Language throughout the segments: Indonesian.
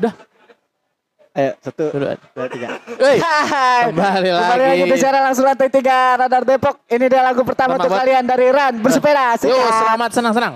Udah. Ayo, satu, Dua. dua, tiga. Hai, kembali Kembali lagi lagi. bicara langsung lantai tiga Radar Depok. Ini dia lagu pertama untuk buat- kalian dari Ran bersepeda. Yo, selamat senang-senang.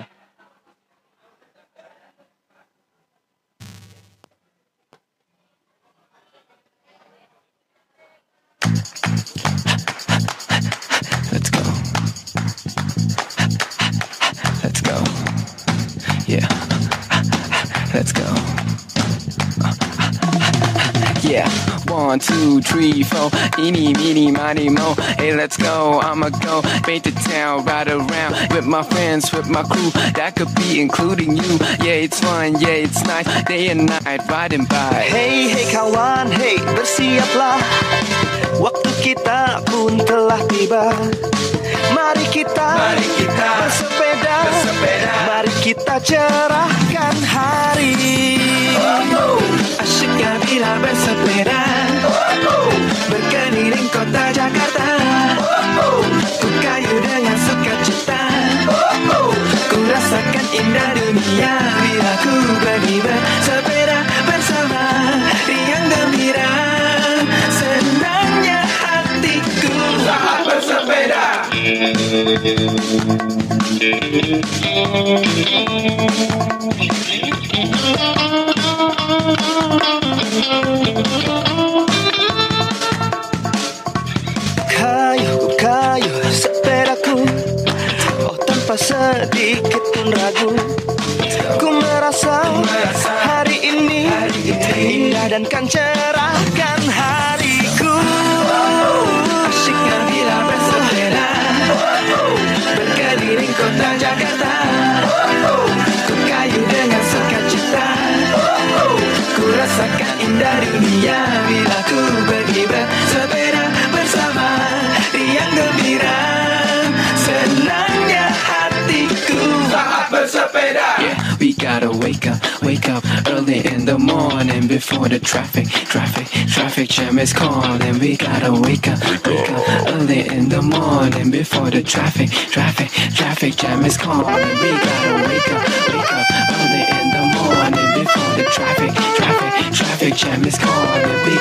Yeah. One, two, three, four. Eeny, meeny, miny, mo. Hey, let's go. I'ma go. Paint the town, ride around with my friends, with my crew. That could be including you. Yeah, it's fun. Yeah, it's nice. Day and night, riding by. Hey hey kawan, hey bersiaplah Waktu kita pun telah tiba Mari kita, Mari kita bersepeda, bersepeda. Mari kita cerahkan hari Asyiknya bila bersepeda. Berkeliling kota Jakarta. Ku kayu dengan sukacita. Ku rasakan indah dunia Bila ku pergi bersepeda bersama Riang gembira. Senangnya hatiku. Saat bersepeda Kayu, kayu sepedaku Oh tanpa sedikit pun ragu. Ku merasa hari ini Indah dan kan cerahkan hariku. Asyiknya bila bersepeda Berkeliling kota Jakarta rasakan indah dunia Bila ku bersepeda bersama Riang gembira Senangnya hatiku Saat bersepeda Yeah, we gotta wake up, wake up early in the morning before the traffic, traffic, traffic jam is calling. We gotta wake up, wake up early in the morning before the traffic, traffic, traffic jam is calling. We gotta wake up, wake up jam is calling. We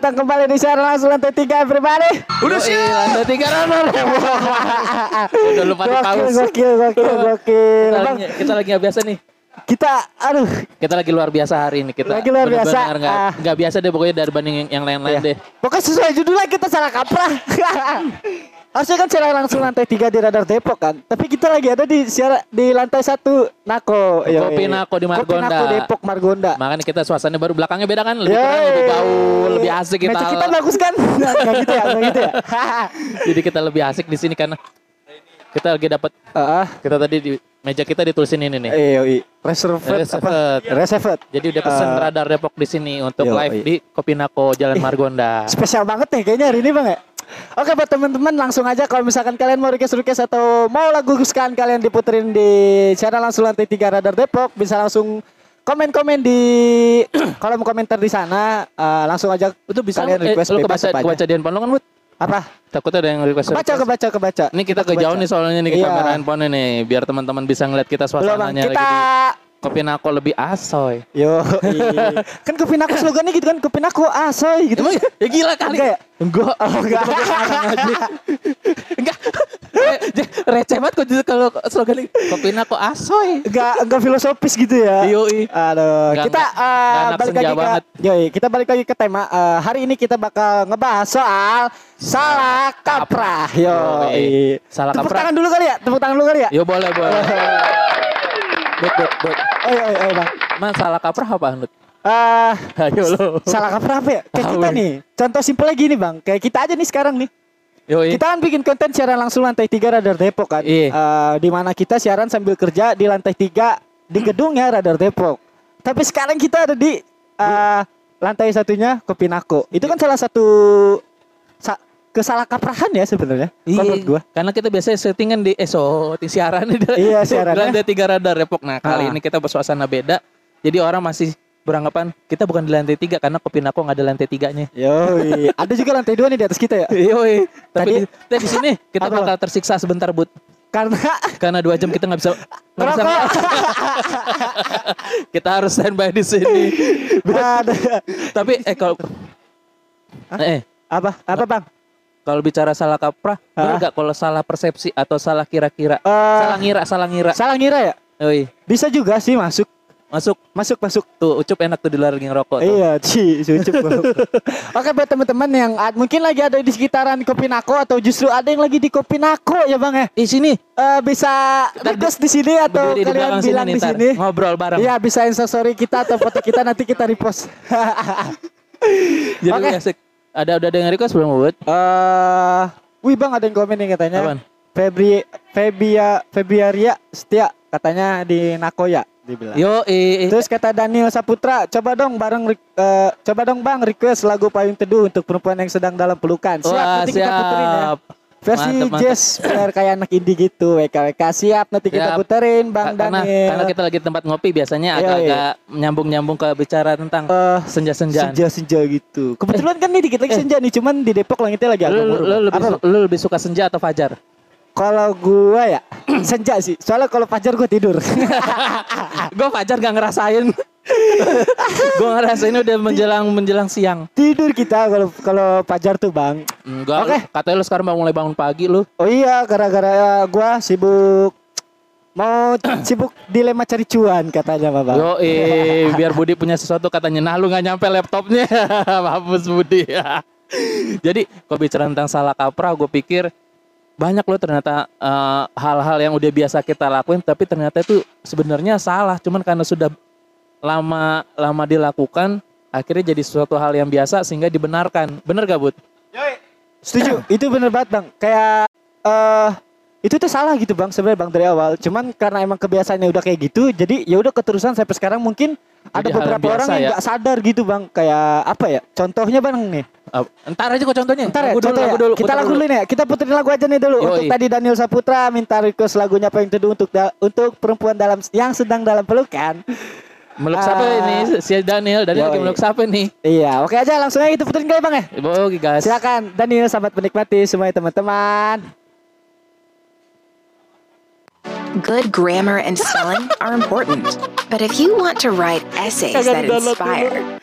datang kembali di siaran langsung lantai tiga everybody. Udah sih. Lantai tiga runner. Udah lupa di paus. gokil, gokil, gokil. Kita Bang, lagi, kita lagi nggak biasa nih. kita, aduh, Kita lagi luar biasa hari ini kita. Lagi luar biasa. bener-bener Nggak Ah. nggak biasa deh pokoknya dari banding yang lain-lain ya. deh. Pokoknya sesuai judulnya kita salah kaprah. Harusnya kan siaran langsung lantai tiga di Radar Depok kan. Tapi kita lagi ada di siaran di lantai satu Nako. Yoi. Kopi Nako di Kopi Margonda. Nako Depok Margonda. Makanya kita suasananya baru belakangnya beda kan, lebih terang, lebih bau, lebih asik kita. Meja kita bagus kan? Nggak gitu ya, nggak gitu ya. Jadi kita lebih asik di sini karena kita lagi dapat Ah, kita tadi di meja kita ditulisin ini nih. yoi. Reserved? Reserved. Reserved. Jadi udah pesen Eh, radar Depok di sini untuk Yoi. live di Kopi Nako Jalan Margonda. Spesial banget nih kayaknya hari ini bang ya. Oke buat teman-teman langsung aja kalau misalkan kalian mau request request atau mau lagu kesukaan kalian diputerin di channel langsung lantai tiga Radar Depok bisa langsung komen-komen di kolom komentar di sana Eh, langsung aja Itu bisa kalian eh, request lu bebas kebaca apa aja. kebaca di handphone lu kan, Bud? apa Takutnya ada yang request. kebaca request. kebaca kebaca Ini kita kebaca. kejauhan nih soalnya nih ke Iya. kamera handphone nih biar teman-teman bisa ngeliat kita Belum suasananya kita lagi. Kopi nako lebih asoy. Yo, kan kopi nako slogannya gitu kan, kopi nako asoy gitu. Emang ya gila kali. Enggak ya? Enggak. Oh, enggak. Enggak. Eh, Receh banget kok justru kalau slogan ini. Kopi nako asoy. Enggak enggak filosofis gitu ya. Yoi. Aduh, Nggak- kita nggak- eh, nggak anak balik lagi ke banget. Yoi, kita balik lagi ke tema. Eh, hari ini kita bakal ngebahas soal salah kaprah. Yo. Salah Tepuk kaprah. tangan dulu kali ya? Tepuk tangan dulu kali ya? Yo boleh boleh. But but but. Oh, iya, iya, Bang. Man salah kaprah apa Nut? Eh, Ayo lo. salah kaprah apa ya? Kayak kita nih. Contoh simpel lagi nih, Bang. Kayak kita aja nih sekarang nih. Yoi. Kita kan bikin konten siaran langsung lantai 3 Radar Depok kan. Iya. Eh, di mana kita siaran sambil kerja di lantai 3 di gedungnya Radar Depok. Tapi sekarang kita ada di eh, lantai satunya Kopi Nako. Itu kan salah satu sa- kesalah kaprahan ya sebenarnya. kalau menurut gua. Karena kita biasanya settingan di ESO, di siaran di Iya, siarannya. Lantai tiga radar Depok. Nah, kali Ah. ini kita bersuasana beda. Jadi orang masih beranggapan kita bukan di lantai tiga karena kopi nako nggak ada lantai tiganya. Yoi. ada juga lantai 2 nih di atas kita ya. Yoi. Tapi Tadi- di, di sini kita Apa? bakal tersiksa sebentar, Bud. Karena Karena dua jam kita nggak bisa nggak bisa kita harus standby di sini. Tapi eh kalau eh apa? Apa, Bang? Kalau bicara salah kaprah, benar nggak kalau salah persepsi atau salah kira-kira? Eh, salah ngira, salah ngira. salah ngira ya? Yoi. Bisa juga sih masuk. Masuk Masuk, masuk. tuh ucup enak tuh di luar ngerokok tuh. Iya, Ci, sucup gua. Oke, buat teman-teman yang ad- mungkin lagi ada di sekitaran Kopi Nako atau justru ada yang lagi di Kopi Nako ya, Bang ya. Di sini Eh, bisa request di sini atau di kalian bilang sini di ntar. sini. ngobrol bareng. Iya, bisa instastory kita atau foto kita nanti kita repost. Jadi Oke. lebih asik. Ada udah ada yang request belum, Bud? Eh, wih Bang ada yang komen nih katanya. Apaan? Febri Febia Febiaria Setia katanya di Nakoya dibilang. Yo, eh, eh. Terus kata Daniel Saputra, coba dong bareng re- eh, coba dong Bang request lagu Payung Teduh untuk perempuan yang sedang dalam pelukan. Siap Wah, nanti kita puterin ya. Versi Mantep, mantep. jazz kayak anak indie gitu. WKWK siap nanti kita puterin Bang Ka- karena Daniel. karena kita lagi tempat ngopi biasanya Iya, iya. agak-agak nyambung-nyambung ke bicara tentang Eh, senja-senjaan. senja-senja gitu. Kebetulan kan nih dikit lagi senja nih, cuman di Depok langitnya lagi agak Lu, lu, lebih lu lebih suka senja atau fajar? Kalau gua ya senja sih. Soalnya kalau fajar gua tidur. gue fajar gak ngerasain. gue ngerasain udah menjelang menjelang siang. tidur kita kalau kalau fajar tuh, Bang. Enggak, Oke. katanya lu sekarang mau mulai bangun pagi lu. Oh iya, gara-gara gua sibuk mau sibuk dilema cari cuan katanya, Bapak. Yo, eh, biar Budi punya sesuatu katanya. Nah, lu nggak nyampe laptopnya. Mampus Budi. Jadi, kalau bicara tentang salah kaprah, gue pikir banyak loh ternyata eh, hal-hal yang udah biasa kita lakuin, tapi ternyata itu sebenarnya salah. Cuman karena sudah lama lama dilakukan, akhirnya jadi sesuatu hal yang biasa sehingga dibenarkan. Bener gak, Bud? Setuju, itu bener banget bang. Kayak eh itu tuh salah gitu bang sebenarnya bang dari awal. Cuman karena emang kebiasaannya udah kayak gitu, jadi ya udah keterusan sampai sekarang mungkin ada Jadi yang beberapa orang yang ya. nggak sadar gitu bang. Kayak apa ya? Contohnya bang nih. Eh, Ntar aja kok contohnya. Ntar ya, Lagu dulu, contoh ya. lagu dulu, kita lagu dulu. nih ya. Kita puterin lagu aja nih dulu. Yoi. Untuk tadi Daniel Saputra minta request lagunya apa yang teduh untuk da- untuk perempuan dalam yang sedang dalam pelukan. Meluk siapa ini? Si Daniel. Daniel lagi meluk siapa nih? Iya, oke aja langsung aja kita puterin kali bang ya. Oke guys. Silakan Daniel selamat menikmati semuanya teman-teman. Good grammar and spelling are important. But if you want to write essays that inspire,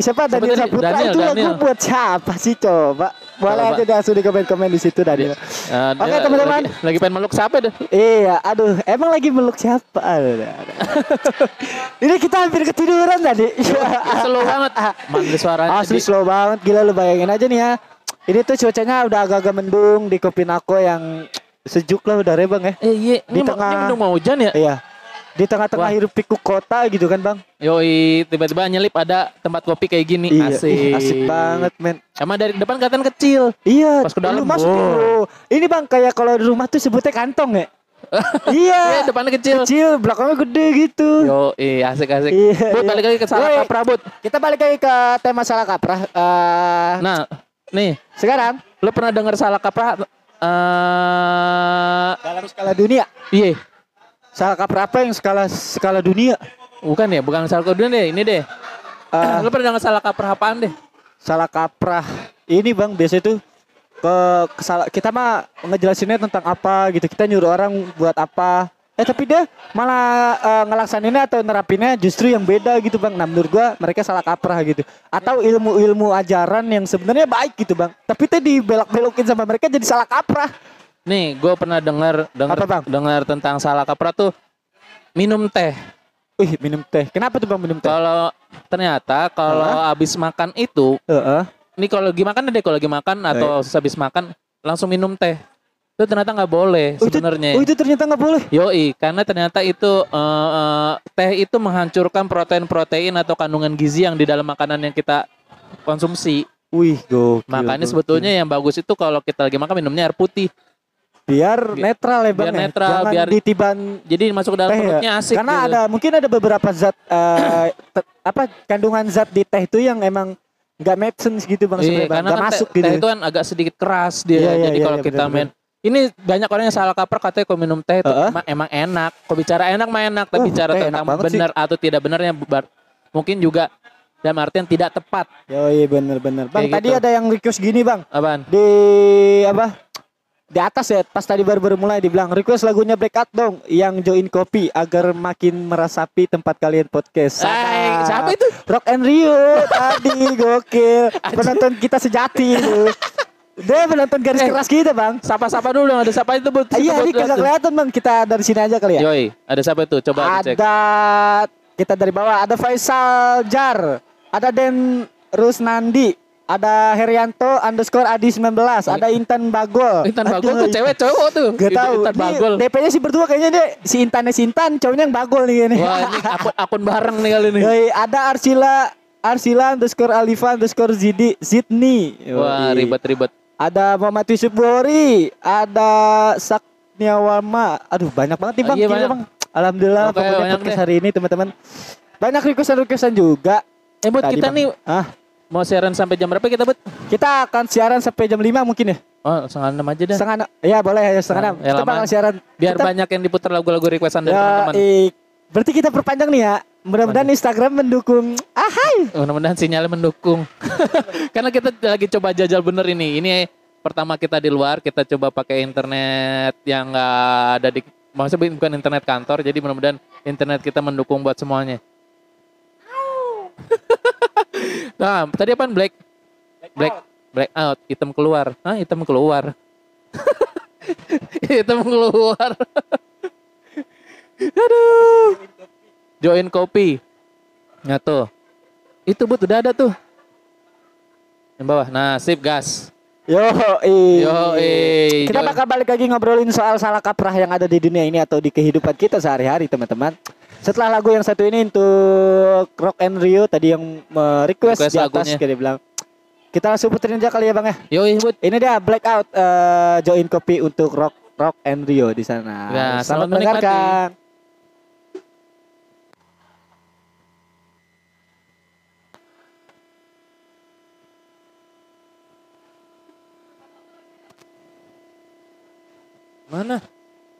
Siapa Daniel tadi? Saputra Daniel, itu lagu Daniel. buat siapa sih coba? Boleh Coba. aja langsung di komen-komen di situ Daniel. Eh, Oke, dia teman-teman. Lagi, lagi pengen meluk siapa deh? Iya, aduh, emang lagi meluk siapa? Aduh, aduh, aduh. Ini kita hampir ketiduran tadi. Slow banget. Manggil suaranya. Asli di- slow banget, gila lu bayangin aja nih ya. Ini tuh cuacanya udah agak-agak mendung di Kopinako yang sejuk lah udah bang ya. Eh iya, Di ini, tengah- ini mau hujan ya? Iya. Di tengah-tengah Wah. hiruk pikuk kota gitu kan bang. Yoi, tiba-tiba nyelip ada tempat kopi kayak gini. Iya, Asik. ih, asik banget men. Emang dari depan kelihatan kecil. Iya, Pas ke dalam, masuk wow. Ini bang kayak kalau di rumah tuh sebutnya kantong ya. iya. Iya, depannya kecil. Kecil, belakangnya gede gitu. Yo, asik-asik. Iya, Bud, iya. balik lagi ke salah Yoi. kaprah, Bud. Kita balik lagi ke tema salah kaprah. Eh, Nah, nih, sekarang lu pernah dengar salah kaprah? Eh, dalam skala dunia, iya. Salah kaprah apa yang skala skala dunia? Bukan ya, bukan salah kedua deh, ini deh. Eh, lu pernah dengar salah kaprah apaan deh? salah kaprah ini bang biasa itu ke kesala- kita mah ngejelasinnya tentang apa gitu. Kita nyuruh orang buat apa. Eh tapi dia malah eh, ngelaksaninnya atau nerapinnya justru yang beda gitu bang. Nah menurut gua mereka salah kaprah gitu. Atau ilmu-ilmu ajaran yang sebenarnya baik gitu bang. Tapi teh dibelok-belokin sama mereka jadi salah kaprah Nih, gue pernah dengar dengar dengar tentang salah kaprah tuh minum teh. Wih minum teh kenapa tuh bang minum teh Kalau ternyata kalau habis makan itu, Heeh. ini kalau lagi makan deh, kalau lagi makan atau habis makan langsung minum teh. Itu ternyata nggak boleh oh, sebenarnya. oh itu ternyata nggak boleh Yoi, karena ternyata itu eh, eh, teh itu menghancurkan protein-protein atau kandungan gizi yang di dalam makanan yang kita konsumsi. wih gokil Makanya gokil. sebetulnya yang bagus itu kalau kita lagi makan minumnya air putih. Biar Bi- netral ya bang biar ya. netral, jangan biar- ditiban Jadi masuk ke dalam teh perutnya ya. asik. Karena gitu. ada mungkin ada beberapa zat te- apa kandungan zat di teh itu yang emang nggak make sense gitu bang Iya, karena nggak kan masuk teh, gitu. teh itu kan agak sedikit keras dia. Iya, iya, Jadi iya, kalau iya, kita benar, main ini banyak orang yang salah kaprah katanya kalau minum teh itu Heeh. emang, emang enak. Kok bicara enak mah enak, tapi Uh, bicara tentang benar atau tidak benarnya mungkin juga dalam artian tidak tepat. Yo iya bener-bener. Bang Kayak tadi gitu. ada yang request gini bang Apaan? di apa di atas ya pas tadi baru baru mulai dibilang request lagunya Black Out dong yang join kopi agar makin merasapi tempat kalian podcast. Eh, Sadap. siapa itu? Rock and Rio tadi gokil penonton kita sejati itu. Dia penonton garis Eh. keras kita bang. Sapa-sapa dulu dong, ada siapa itu, Bud? Ah, Iya, ini kagak kelihatan bang. Kita dari sini aja kali ya. Yoi, ada siapa itu? Coba dicek. Ada kita dari bawah. Ada Faisal Jar. Ada Den Rusnandi. Ada Herianto underscore Adi 19 Ada Intan Bagol Intan Bagol Aduh, tuh cewek cowok tuh. Gak tahu. Intan Ini Bagol. DP-nya sih berdua kayaknya deh. Si Intannya si Intan, cowoknya yang Bagol nih kayaknya. Wah ini akun, akun bareng nih kali ini. Yoi, ada Arsila Arsila underscore Alifa underscore Zidi Zidni. Wah ribet-ribet. Ada Muhammad Yusuf Buhori, ada Sakniawama. Aduh banyak banget nih bang. Iya, banyak. bang. Alhamdulillah Oke, pokoknya podcast deh. hari ini teman-teman. Banyak requestan-requestan juga. Eh buat Tadi, kita Bang. nih Ah, mau siaran sampai jam berapa kita buat? kita akan siaran sampai jam 5 mungkin ya. Oh setengah enam aja dah. Setengah enam. Ya boleh ya setengah enam. Nah, ya kita bakal siaran. Biar Kita- banyak yang diputar lagu-lagu requestan dari Ya, teman-teman. eh, berarti kita perpanjang nih ya. Mudah-mudahan Instagram mendukung. Ah, hai. Mudah-mudahan sinyalnya mendukung. Karena kita lagi coba jajal bener ini. Ini pertama kita di luar, kita coba pakai internet yang nggak ada di maksudnya bukan internet kantor, jadi mudah-mudahan internet kita mendukung buat semuanya. nah, tadi apa black? Black black out, hitam keluar. Hah, hitam keluar. hitam keluar. Aduh. Join kopi. Nah tuh. Itu but udah ada tuh. Yang bawah. Nah, sip gas. Yo, eh. Yo, eh. Kita bakal balik lagi ngobrolin soal salah kaprah yang ada di dunia ini atau di kehidupan kita sehari-hari, teman-teman. Setelah lagu yang satu ini untuk Rock and Rio tadi yang request Request di atas lagunya. dia bilang. Kita langsung puterin aja kali ya, Bang ya. But. Ini dia Blackout eh, join kopi untuk Rock Rock and Rio di sana. Ya, selamat, selamat mendengarkan. Mana?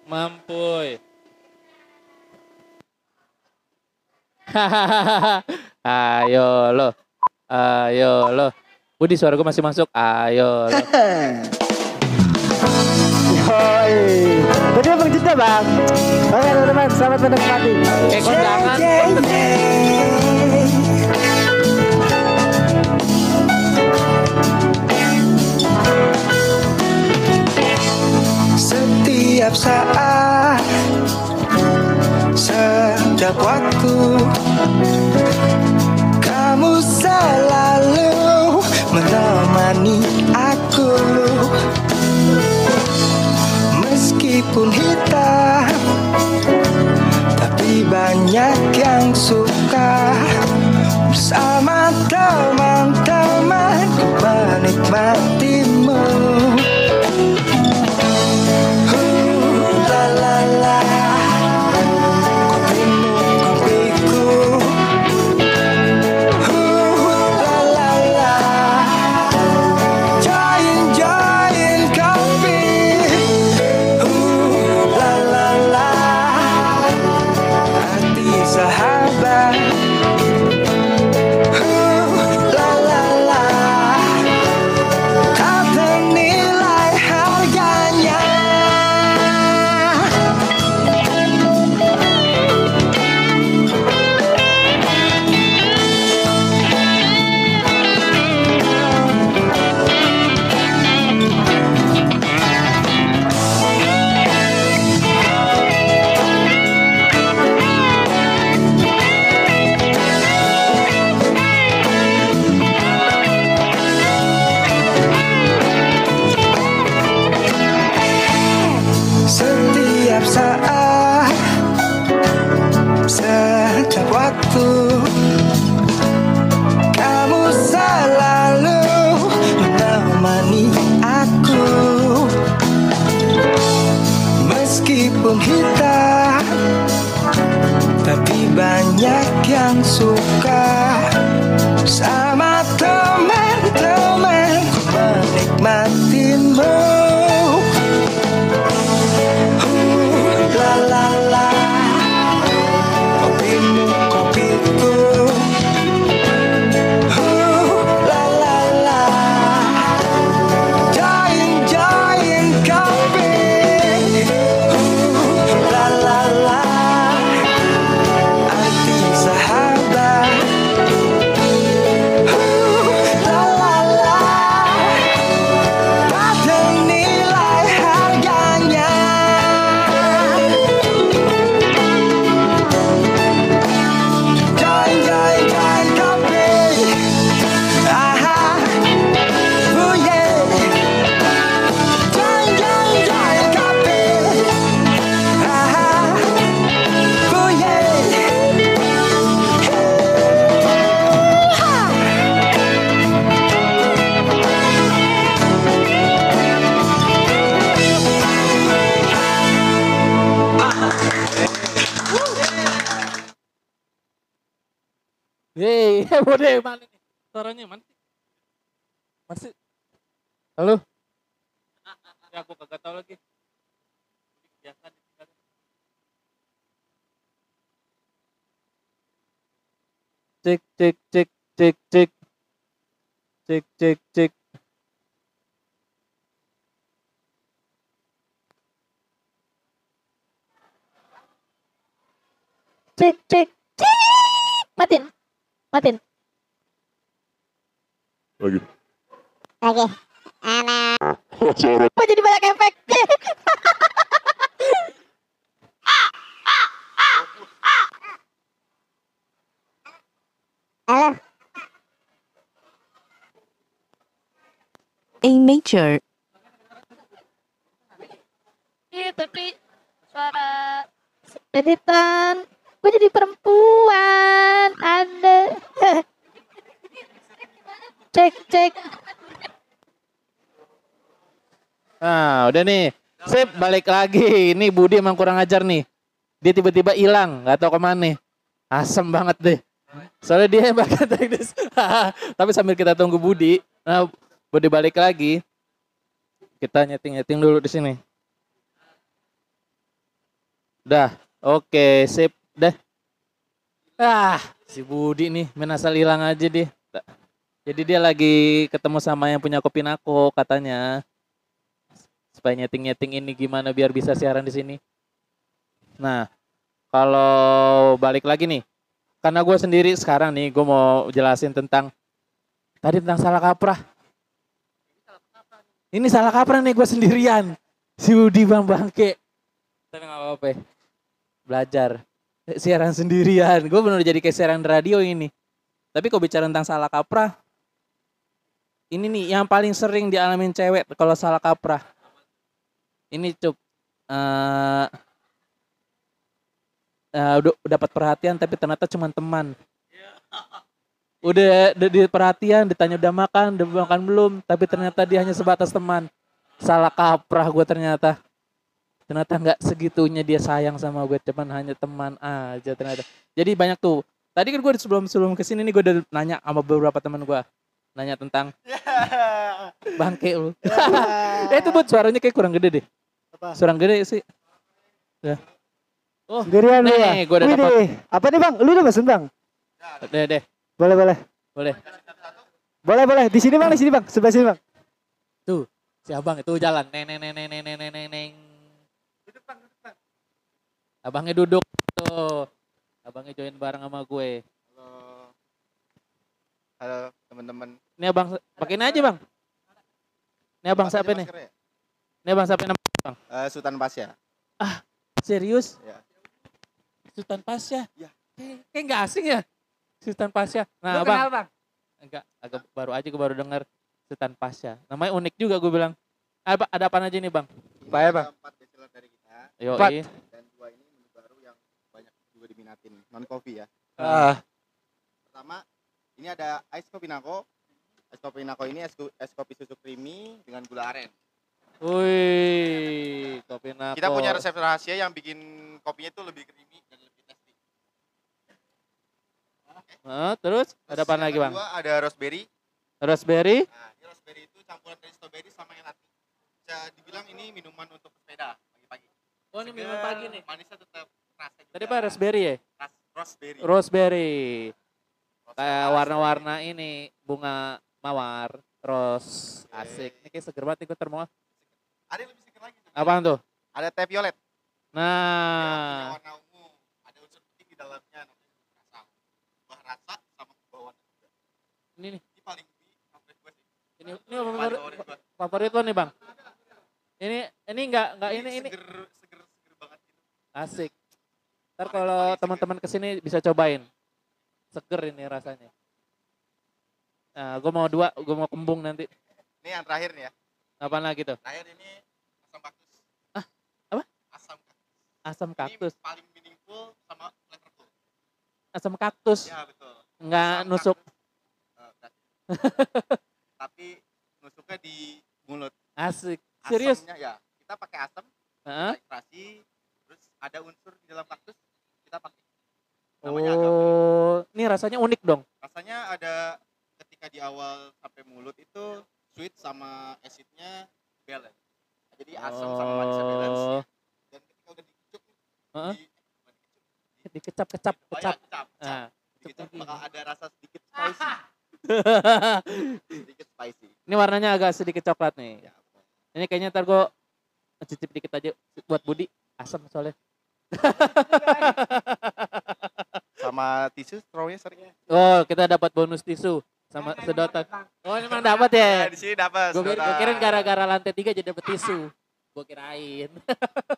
Mampuy. Ayo lo. Ayo lo. Budi suara gue masih masuk. Ayo lo. Yoi. Jadi Bang Cinta, Bang. Oke, teman-teman, selamat menikmati. Kayak kondangan. Cek cek cek cek cek cek cek cek matiin matiin. Lagi. oke anak kok jadi banyak efek? Halo A major Iya tapi suara editan gue jadi perempuan anda cek cek Nah, udah nih. Sip, balik lagi. Ini Budi emang kurang ajar nih. Dia tiba-tiba hilang, nggak tahu ke mana nih. Asem banget deh. Soalnya dia yang bakal teknis. Tapi sambil kita tunggu Budi, nah Budi balik lagi. Kita nyeting-nyeting dulu di sini. Udah, oke, sip, dah. Ah, si Budi nih main hilang aja deh. Jadi dia lagi ketemu sama yang punya kopi nako katanya supaya nyeting-nyeting ini gimana biar bisa siaran di sini. Nah, kalau balik lagi nih, karena gue sendiri sekarang nih, gue mau jelasin tentang tadi tentang salah kaprah. Ini salah kaprah nih gue sendirian, si Budi bang bangke. Tapi nggak apa-apa, ya. belajar siaran sendirian. Gue benar jadi kayak siaran radio ini. Tapi kok bicara tentang salah kaprah, ini nih yang paling sering dialamin cewek kalau salah kaprah ini cup eh, udah dapat perhatian tapi ternyata cuma teman udah di perhatian ditanya udah makan udah makan belum? Tapi ternyata dia hanya sebatas teman. Salah kaprah gue ternyata. Ternyata nggak segitunya dia sayang sama gue cuman hanya teman aja ternyata. Jadi banyak tuh. Tadi kan gue sebelum sebelum ke sini nih gue udah nanya sama beberapa teman gue nanya tentang bangke lu. Eh itu buat suaranya kayak kurang gede deh. Apa? kurang gede sih. Ya. Oh Sendirian lu ya? nih gue udah dapat Apa nih bang? Lu udah pesen bang? deh deh boleh, boleh. Boleh. Boleh, boleh. Di sini, Bang, di sini, Bang. Sebelah sini, Bang. Tuh, si Abang itu jalan. Neng neng neng neng neng neng neng neng. neng Abangnya duduk. Tuh. Abangnya join bareng sama gue. Halo. Halo, teman-teman. Ini Abang pakai aja, Bang. Ini Abang siapa nih? Ya? Ini Abang siapa nih, Bang? Eh, Sultan Pasya. Ah, serius? Ya. Sultan Pasya? Iya. Kayak nggak asing ya? Sultan Pasya nah Lu bang kenal bang? enggak agak baru aja gue baru dengar Sultan Pasya namanya unik juga gue bilang apa ada apa aja nih bang Apa ya, Bang? Empat bestseller dari kita yo Empat. dan dua ini menu baru yang banyak juga diminatin. Non coffee ya. Ah. Pertama, ini ada ice kopi nako. Es kopi nako ini es, es kopi susu creamy dengan gula aren. Wih, kopi nako. Kita punya resep rahasia yang bikin kopinya itu lebih creamy dan lebih tasty. Hah, terus ada apa Terus lagi bang? kedua ada raspberry. Raspberry. Nah, ini raspberry itu campuran dari strawberry sama yang latte. Bisa dibilang ini minuman untuk sepeda pagi-pagi. Oh ini minuman pagi nih. Manisnya tetap rasa. Tadi apa raspberry ya? Ras raspberry. Raspberry. Kayak warna-warna ini bunga mawar, rose, asik. Ini kayak seger banget nih gue. Ada yang lebih segar lagi. Apaan tuh? Ada teh violet. Nah, warna ungu. Ada unsur penting di dalamnya namanya rasa. Buah rasa sama buah warna juga. Ini nih. Ini paling. Ini favorit, favorit lo nih bang. Ini ini enggak enggak ini ini seger, seger, seger banget gitu. asik. Ntar kalau teman-teman ke sini bisa cobain. Seger ini rasanya. Nah, gue mau dua, gue mau kembung nanti. Ini yang terakhir nih ya. Apaan lagi tuh? Terakhir ini asam kaktus. Ah, apa? Asam kaktus. Asam kaktus. Ini paling meaningful sama flavorful. Asam kaktus. Ya betul. Enggak Asam nusuk. kaktus. Tapi nusuknya di mulut. Asik. Serius? Asamnya ya. Kita pakai asam, ekstrasi, terus ada unsur di dalam kaktus, kita pakai. Namanya agave. Oh, ini rasanya unik dong. Rasanya ada ketika di awal sampai mulut itu sweet sama acidnya balance. Jadi asam sama manisnya balance. Oh, Dan ketika udah dikecup Heeh. di, dikecap kecap oh ya, kecap. kecap, kecap. Nah. Dikecap bakal ada rasa sedikit spicy, sedikit spicy. ini warnanya agak sedikit coklat nih. Ya, Ini kayaknya ntar gue cicip dikit aja buat Budi. Asam soalnya. sama tisu strawnya sering. Oh, kita dapat bonus tisu sama sedotan. Oh, emang dapat ya? Ya, di sini dapat. Gue saudara. kirain gara-gara lantai tiga jadi dapat tisu. Gue kirain.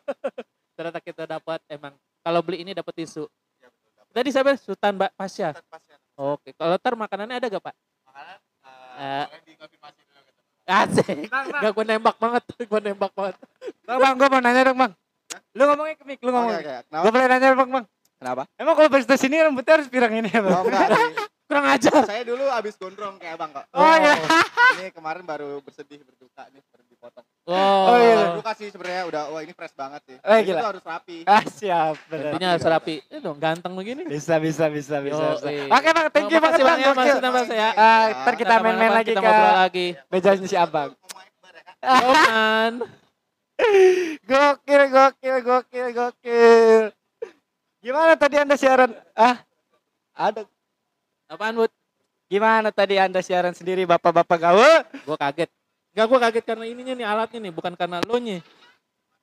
Ternyata kita dapat emang kalau beli ini dapat tisu. Ya, betul, dapat. Tadi siapa? Sultan Mbak Pasya. Sultan Pasya. Oke, kalau ntar makanannya ada gak Pak? Makanan Eh. eh boleh dikonfirmasi dulu teman. Asik. Gak gue nembak banget, gue nembak banget. Bang, bang, gue mau nanya dong bang. Lu ngomongnya ke mic, lu Oke, ngomong. oke. Kenapa? Gue boleh nanya bang, bang. Kenapa? Emang kalau barista sini rambutnya harus pirang ini ya bang? Oh, enggak. Kurang ajar. Saya dulu abis gondrong kayak abang kok. Oh, iya. Ini kemarin baru bersedih berduka nih baru dipotong. Oh, Oh, iya. Berduka sih sebenarnya udah wah ini fresh banget sih. Eh, Itu gila. harus rapi. Ah siap. Tentunya harus rapi. Ini dong ganteng begini. Bisa, bisa, bisa, bisa. Yo, bisa. eh. Oke bang, thank you Makasih banget bang. ya, gokil. Mas Nambas ya. Ah, ntar kita main-main lagi kita ke ngobrol lagi. mejanya si abang. Roman. Gokil, gokil, gokil, gokil. Gimana tadi anda siaran? Ah, ada. Apaan, Bud? Gimana tadi anda siaran sendiri bapak-bapak gawe? Gue kaget. Gak, gue kaget karena ininya nih alatnya nih, bukan karena lo nya.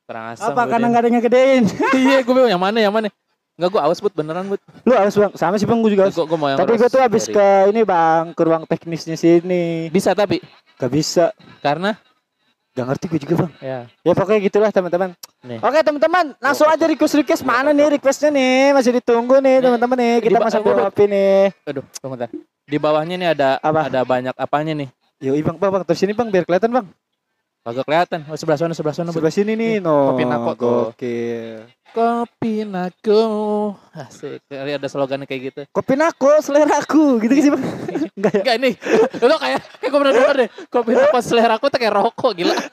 Kurang asam. Apa gua karena deh. nggak ada yang ngegedein? Iya, gue bingung yang mana, yang mana. Enggak, gue awas, Bud. Beneran, Bud. Lu harus bang, sama sih bang, gue juga. Gue mau yang Tadi gue tuh habis ke ini bang, ke ruang teknisnya sini. Bisa tapi Gak bisa, karena gak ngerti gue juga bang. ya Ya pokoknya gitulah teman-teman. Oke teman-teman, langsung aja request request mana nih requestnya nih masih ditunggu nih teman-teman nih. Kita gua- dua kopi nih. aduh tunggu bentar. Di bawahnya nih ada Apa? ada banyak apanya nih? Yo bang, bang, bang, terus sini bang biar kelihatan bang. Kagak kelihatan. Oh, sebelah sana, sebelah sana. Sebelah sini nih, no. kopi nako tuh. Gokil. Kopi naku. Asik. Kali ada slogannya kayak gitu. Kopi nako, selera aku, gitu sih bang. Enggak ya? Enggak ini. Lo kayak kayak gue pernah denger deh. Kopi naku selera aku tuh kayak rokok gila.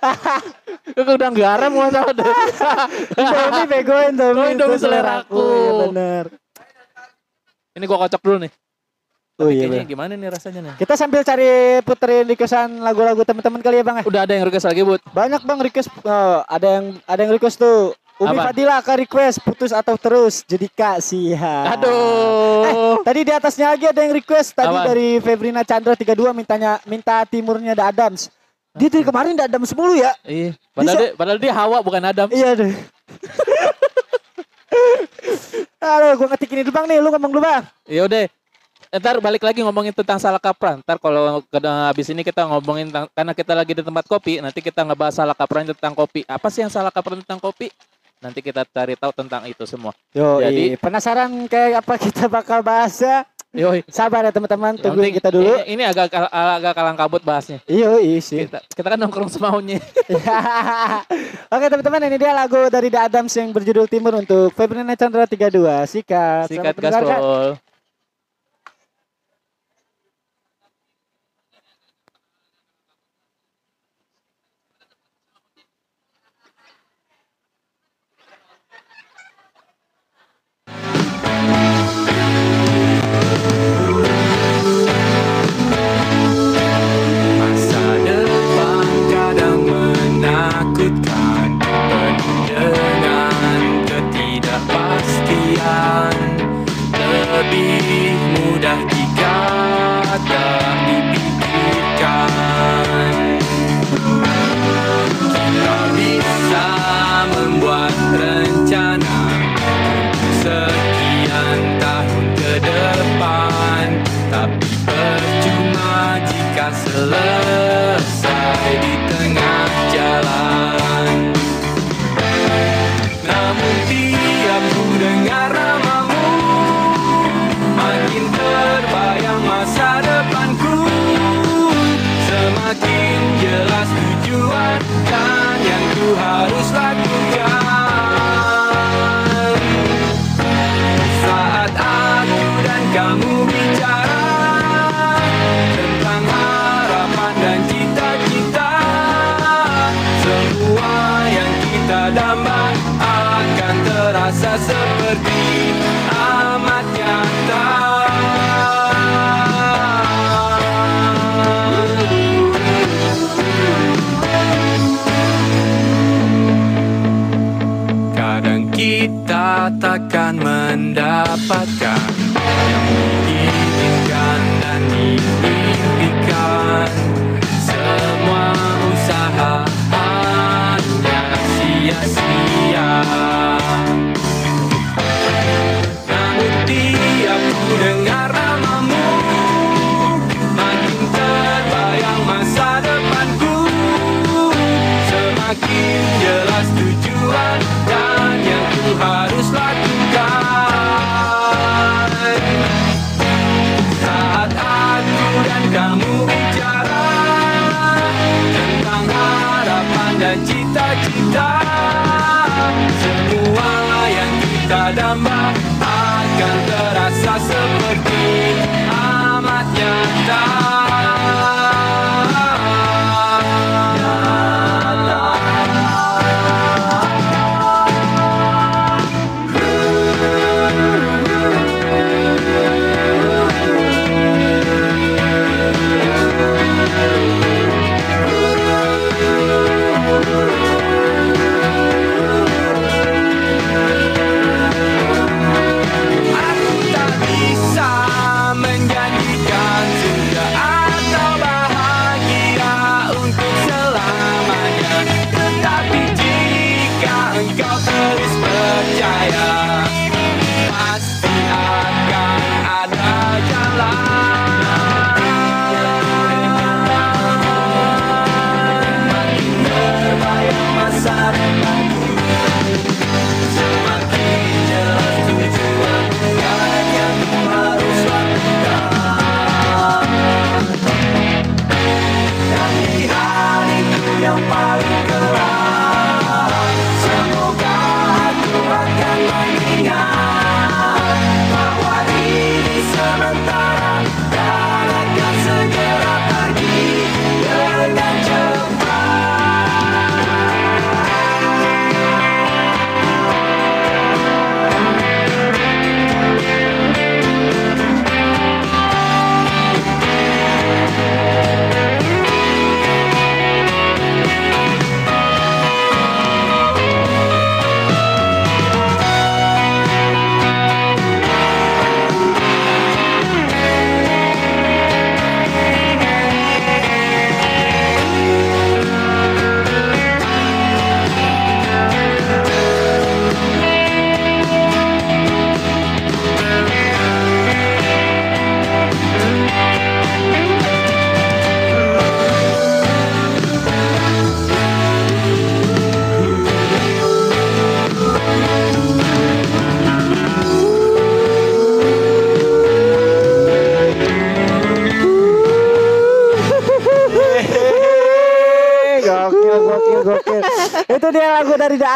Gue udah garam salah deh. Ini begoin tuh. Oh, Indomie seleraku. Iya bener. Ini gua kocok dulu nih. Oh iya Kayaknya gimana nih rasanya nih? Kita sambil cari puterin requestan lagu-lagu teman-teman kali ya bang. ya? Udah ada yang request lagi, Bud. Banyak bang request. Oh, ada yang ada yang request tuh. Umi Apa? Fadila ke request putus atau terus jadi kasihan. Aduh. Tadi di atasnya lagi ada yang request tadi Apa? dari Febrina Chandra 32 mintanya minta timurnya ada Adams. Dia dari kemarin ada Adams mulu ya. Iya. Padahal dia, padahal dia Hawa bukan Adam. Iya deh. Aduh, gua ngetik ini dulu bang nih, lu ngomong dulu bang. Ya udah. Ntar balik lagi ngomongin tentang salah kaprah. Ntar kalau habis ini kita ngomongin tentang, karena kita lagi di tempat kopi, nanti kita ngebahas salah kaprah tentang kopi. Apa sih yang salah kaprah tentang kopi? Nanti kita cari tahu tentang itu semua. Yo, Jadi- penasaran kayak apa kita bakal bahas ya? Yoi. Sabar ya teman-teman, tungguin kita dulu. Ini, ini agak kal- agak kalang kabut bahasnya. Iya, iya sih. Kita, kita kan nongkrong semaunya. Oke teman-teman, ini dia lagu dari The Adams yang berjudul Timur untuk Febrina Chandra 32. Sikat. Sikat gaspol. zapata.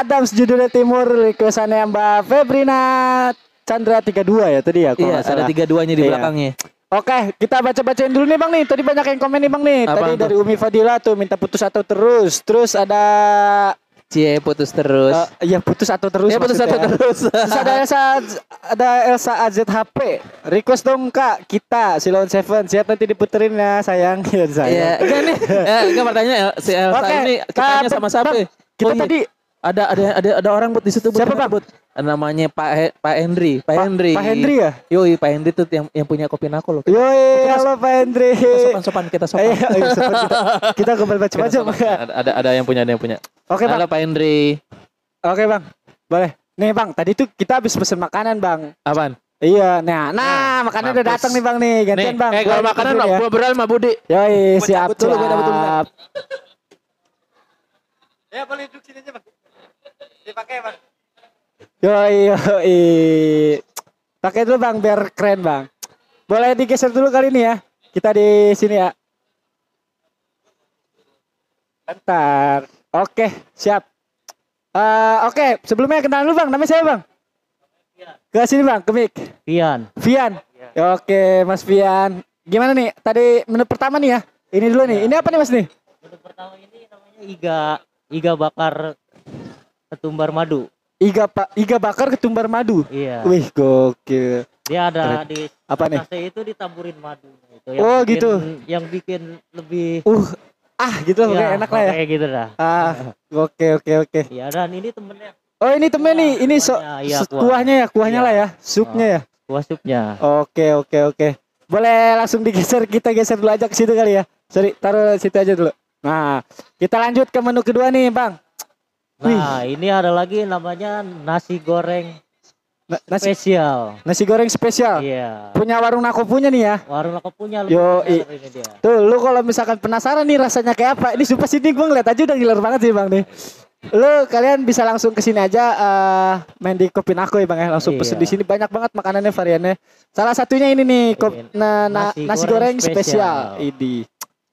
Adams judulnya Timur requestannya Mbak Febrina Chandra 32 ya tadi ya kalau Iya, ada salah. tiga duanya di Iya. belakangnya. Oke, kita baca-bacain dulu nih Bang nih. Tadi banyak yang komen nih Bang nih. Apaan Tadi tuh? dari Umi Fadila tuh minta putus atau terus. Terus ada Cie putus terus. eh, ya putus atau terus. ya putus maksudnya. satu terus. Terus ada Elsa ada Elsa AZHP. Request dong Kak kita Silon Seven siap nanti diputerin ya sayang. Ya Iya, sayang. enggak nih. Eh, enggak pertanyaannya El- si Elsa Oke, ini kitanya sama siapa? Ya? Kita Oh, iya. tadi ada ada ada ada orang buat di situ. Siapa, Bang? Bud? Namanya Pak He- Pak Henry, Pak Pak- Henry. Pak Henry ya? Yoi, Pak Henry tuh yang yang punya kopi nako loh. Yoi, halo Pak Hendri. Kita sopan-sopan, kita sopan. Ayo, ayo, sopan kita. Kita kembali macam-macam. Ada, ada yang punya, ada yang punya. Oke, Bang. Halo Pak Henry. Oke, Bang. Boleh. Nih, Bang, tadi tuh kita habis pesen makanan, Bang. Apaan? Iya, nah, nah, makanan udah datang nih, Bang nih. Gantian, Nih, Bang. eh kalau makanan mah ya. gua beral sama Budi. Yoi, siap, dulu, gua siap. Ya boleh duduk sini aja bang. Dipakai bang. Yoi, yoi. Pakai dulu, Bang, biar keren, Bang. Boleh digeser dulu kali ini ya. Kita di sini ya. Bentar. Oke, siap. Eh, oke, sebelumnya kenalan dulu, Bang. Namanya siapa, Bang? Ke sini, Bang, ke mic. Pian. Vian. Ya, Oke, Mas Vian. Gimana nih? Tadi menu pertama nih ya. Ini dulu nih. Ini apa nih, Mas nih? Menu pertama ini namanya iga iga bakar ketumbar madu. Iga pak iga bakar ketumbar madu. Iya. Wih gokil. Dia ada Keren. di Apa nih? itu ditaburin madu itu Oh, bikin- gitu. Yang bikin lebih Uh ah gitu lah pokoknya enak lah ya. Kayak gitu dah. Ah oke oke oke. Iya dan ini temennya Oh ini temen nih ini so, so- kuah. kuahnya ya kuahnya Iya. lah ya supnya ya. kuah supnya. Oke oke oke. Boleh langsung digeser kita geser dulu aja ke situ kali ya. Sorry taruh situ aja dulu. Nah kita lanjut ke menu kedua nih bang. Nah, ini ada lagi namanya nasi goreng Na- nasi spesial. nasi goreng spesial. Iya. Punya warung Nako punya nih ya. Warung aku punya lu Yo, i- ini dia. Tuh lu kalau misalkan penasaran nih rasanya kayak apa. Ini sumpah sini gue ngeliat aja udah gilar banget sih bang nih. Lu kalian bisa langsung ke sini aja eh, main di kopi Nako ya bang ya. Langsung pesen Iya. di sini banyak banget makanannya variannya. Salah satunya ini nih kop, Ini, na- na- nasi nasi, goreng goreng, spesial. spesial. Ini.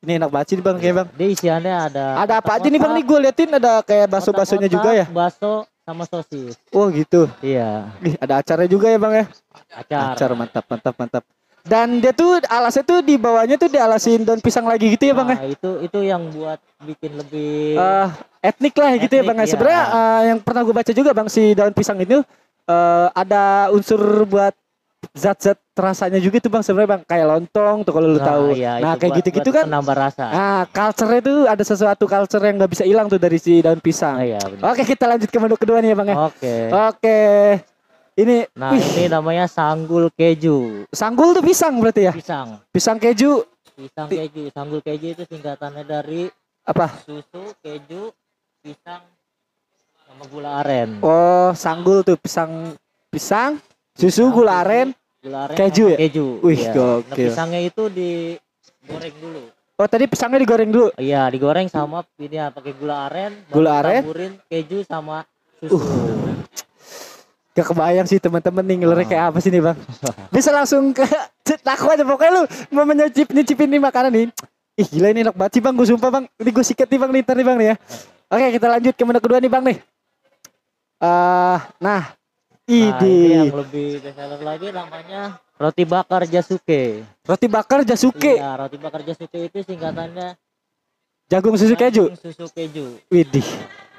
Ini enak banget sih bang kayak bang. Dia isiannya ada Ada apa aja nih bang nih gue liatin ada kayak bakso-baksonya juga ya. Bakso sama sosis. Oh gitu. Iya. Ih, ada acaranya juga ya bang ya. Acar. Acar mantap mantap mantap. Dan dia tuh alasnya tuh di bawahnya tuh dialasin daun pisang lagi gitu ya bang ya. Nah, itu itu yang buat bikin lebih eh etnik lah gitu ya Etnik, bang. ya. iya. Sebenarnya eh, yang pernah gue baca juga bang si daun pisang itu eh, ada unsur buat zat-zat rasanya juga tuh bang sebenarnya bang kayak lontong tuh kalau lu Nah, tahu. iya, nah kayak gitu-gitu kan. penambah rasa. Nah culture itu ada sesuatu culture yang nggak bisa hilang tuh dari si daun pisang. Ah, iya, benar. Oke kita lanjut ke menu kedua nih ya bang ya. Oke. Oke. Ini Nah, wih, ini namanya sanggul keju. sanggul tuh pisang berarti ya? Pisang. Pisang keju Pisang keju. Sanggul keju itu singkatannya dari apa? susu, keju, pisang sama gula aren. Oh sanggul tuh pisang pisang susu gula aren. Aren keju ya? Keju. Wih, iya. Nah, gokil. pisangnya itu digoreng dulu. Oh tadi pisangnya digoreng dulu. Iya, digoreng sama ini ya, pakai gula aren, Gula aren? taburin keju sama susu. Gak kebayang sih teman-teman nih ngelernya Ah. kayak apa sih nih bang. Bisa langsung ke aku aja pokoknya lu mau menyicip nyicipin nih makanan nih. Ih gila ini enak banget sih bang, gue sumpah bang. Ini gue sikat nih bang nih, nih bang nih ya. Oke kita lanjut ke menu kedua nih bang nih. eh nah, Nah, ini yang lebih bestseller lagi namanya roti bakar Jasuke. roti bakar jasuke, Iya, roti bakar Jasuke itu singkatannya jagung susu keju. Susu keju. Widih.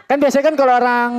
Kan biasanya kan kalau orang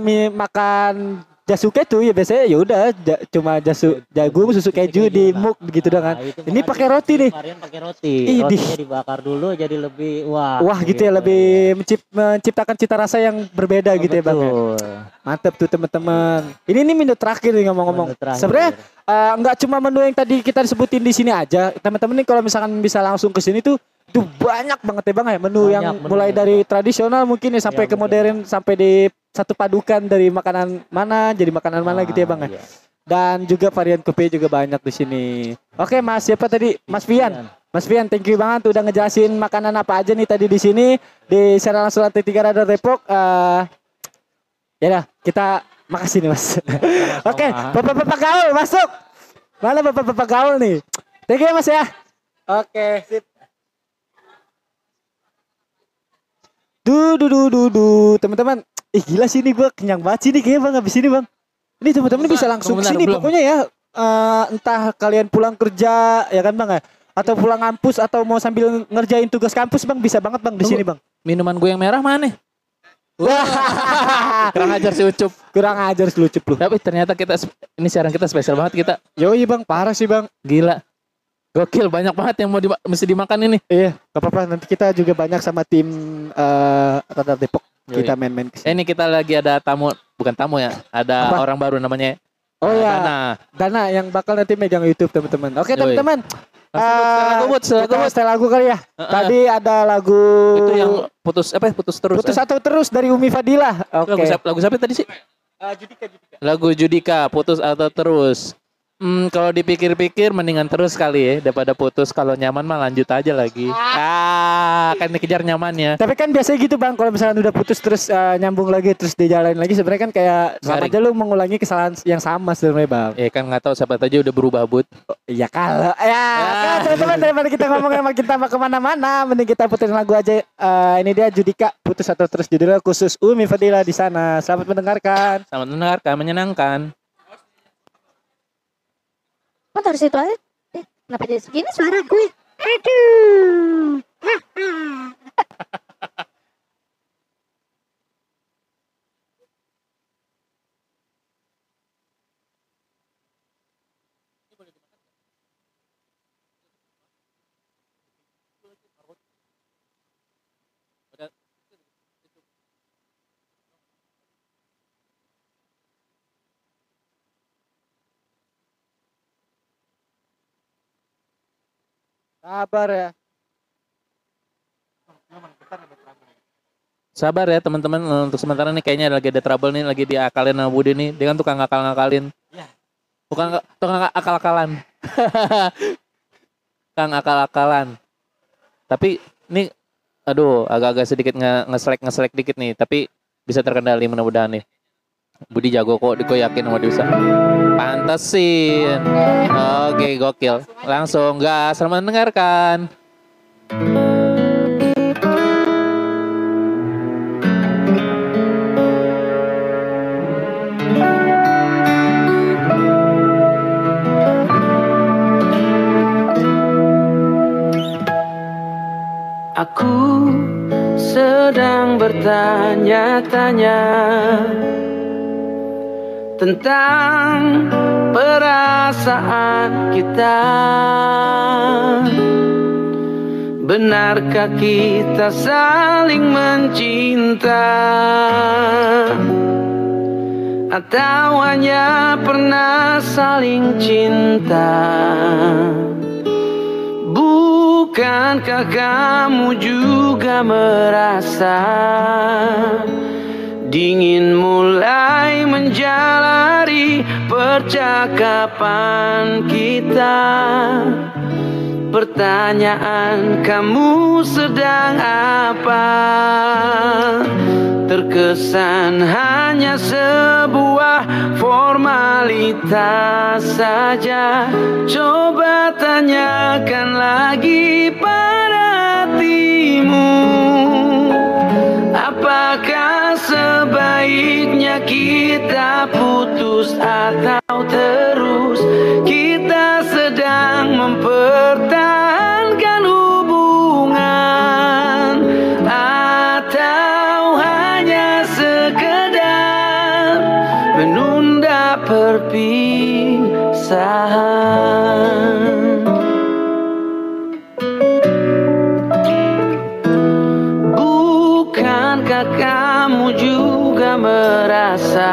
mi- makan jasuke tuh ya biasanya ya udah ja- cuma jasu jagung susu keju di muk gitu dong kan. Nah, Ini pakai roti nih. Pakai roti. Idih. Rotinya dibakar dulu jadi lebih wah. Wah gitu ya lebih mencip- menciptakan cita rasa yang berbeda gitu ya bang. ya. Betul. Mantep tuh teman-teman. Ini ini menu terakhir nih ngomong-ngomong. Sebenarnya eh, nggak cuma menu yang tadi kita sebutin di sini aja. Teman-teman nih kalau misalkan bisa langsung ke sini tuh tuh banyak banget ya bang ya menu Banyak yang menu. mulai dari tradisional mungkin ya sampai Iya, ke modern sampai di satu padukan dari makanan mana jadi makanan mana gitu ya bang ya. iya. Dan juga varian kopi juga banyak di sini. Oke Mas siapa tadi? Mas Fian. Mas Fian, thank you banget udah ngejelasin makanan apa aja nih tadi di sini di Serang langsung lantai tiga Radar Depok. Eh ya dah, kita makasih nih Mas. Oke, bapak-bapak gaul masuk. Mana bapak-bapak gaul nih? Thank you ya Mas ya. Oke, sip. Duh, duh, duh, duh, duh. teman-teman. Ih gila sih ini gua kenyang banget sih nih kayaknya bang habis ini bang. Ini teman-teman bisa langsung ke sini pokoknya ya. eh, entah kalian pulang kerja ya kan bang ya atau pulang kampus atau mau sambil ngerjain tugas kampus bang bisa banget bang di sini bang. Minuman gue yang merah mana? Kurang ajar si Ucup. Kurang ajar lu Cup, lu. Tapi ternyata kita ini siaran kita spesial banget kita. Yoi bang, parah sih bang. Gila. Gokil banyak banget yang mau di, mesti dimakan ini. Iya, gak apa-apa. Nanti kita juga banyak sama tim eh Radar Depok. Yoi. Kita main-main ke Eh, ini kita lagi ada tamu, bukan tamu ya. Ada Apa? orang baru namanya Oh ya, Dana. Dana yang bakal nanti megang YouTube teman-teman. Oke teman-teman. Langsung buat setel lagu, lagu, lagu kali ya. Heeh. Tadi ada lagu Itu yang putus apa ya? Putus terus. putus eh. atau terus dari Umi Fadila. Oke. Lagu siapa, lagu siapa tadi sih? Lagu Judika, putus atau terus. Hmm, kalau dipikir-pikir mendingan terus kali ya daripada putus. Kalau nyaman mah lanjut aja lagi. Ah, kan dikejar nyamannya. Tapi kan biasanya gitu bang, kalau misalkan udah putus terus eh, nyambung lagi terus dijalanin lagi, sebenarnya kan kayak sama aja lu mengulangi kesalahan yang sama sebenarnya bang. Ya kan nggak tahu siapa aja udah berubah bud. Iya kalau ya, oke, teman-teman daripada kita ngomong sama kita mau ke mana-mana, mending kita puterin lagu aja. Eh, ini dia Judika putus atau terus judulnya khusus Umi Fadila di sana. Selamat mendengarkan. Selamat mendengarkan, menyenangkan. Kok taruh situ aja? Eh, kenapa jadi segini suara gue? Aduh. Sabar ya. Sabar ya teman-teman Eh, untuk sementara nih kayaknya lagi ada trouble nih lagi diakalin sama Budi nih. Dia kan tukang ngakal-ngakalin. Bukan nggak- tukang akal-akalan. Kang akal-akalan. Tapi ini aduh agak-agak sedikit nge ngeselek ngeselek dikit nih, tapi bisa terkendali mudah-mudahan nih. Budi jago kok, gue yakin sama bisa. Pantesin. Oke, gokil. Langsung gas, selamat mendengarkan. Aku sedang bertanya-tanya tentang perasaan kita. Benarkah kita saling mencinta? Atau hanya pernah saling cinta? Bukankah kamu juga merasa Dingin mulai menjalari percakapan kita. Pertanyaan kamu sedang apa? Terkesan hanya sebuah formalitas saja. Coba tanyakan lagi pada hatimu. Apakah sebaiknya kita putus atau terus. Kita sedang mempertahankan hubungan. Atau hanya sekedar menunda perpisahan merasa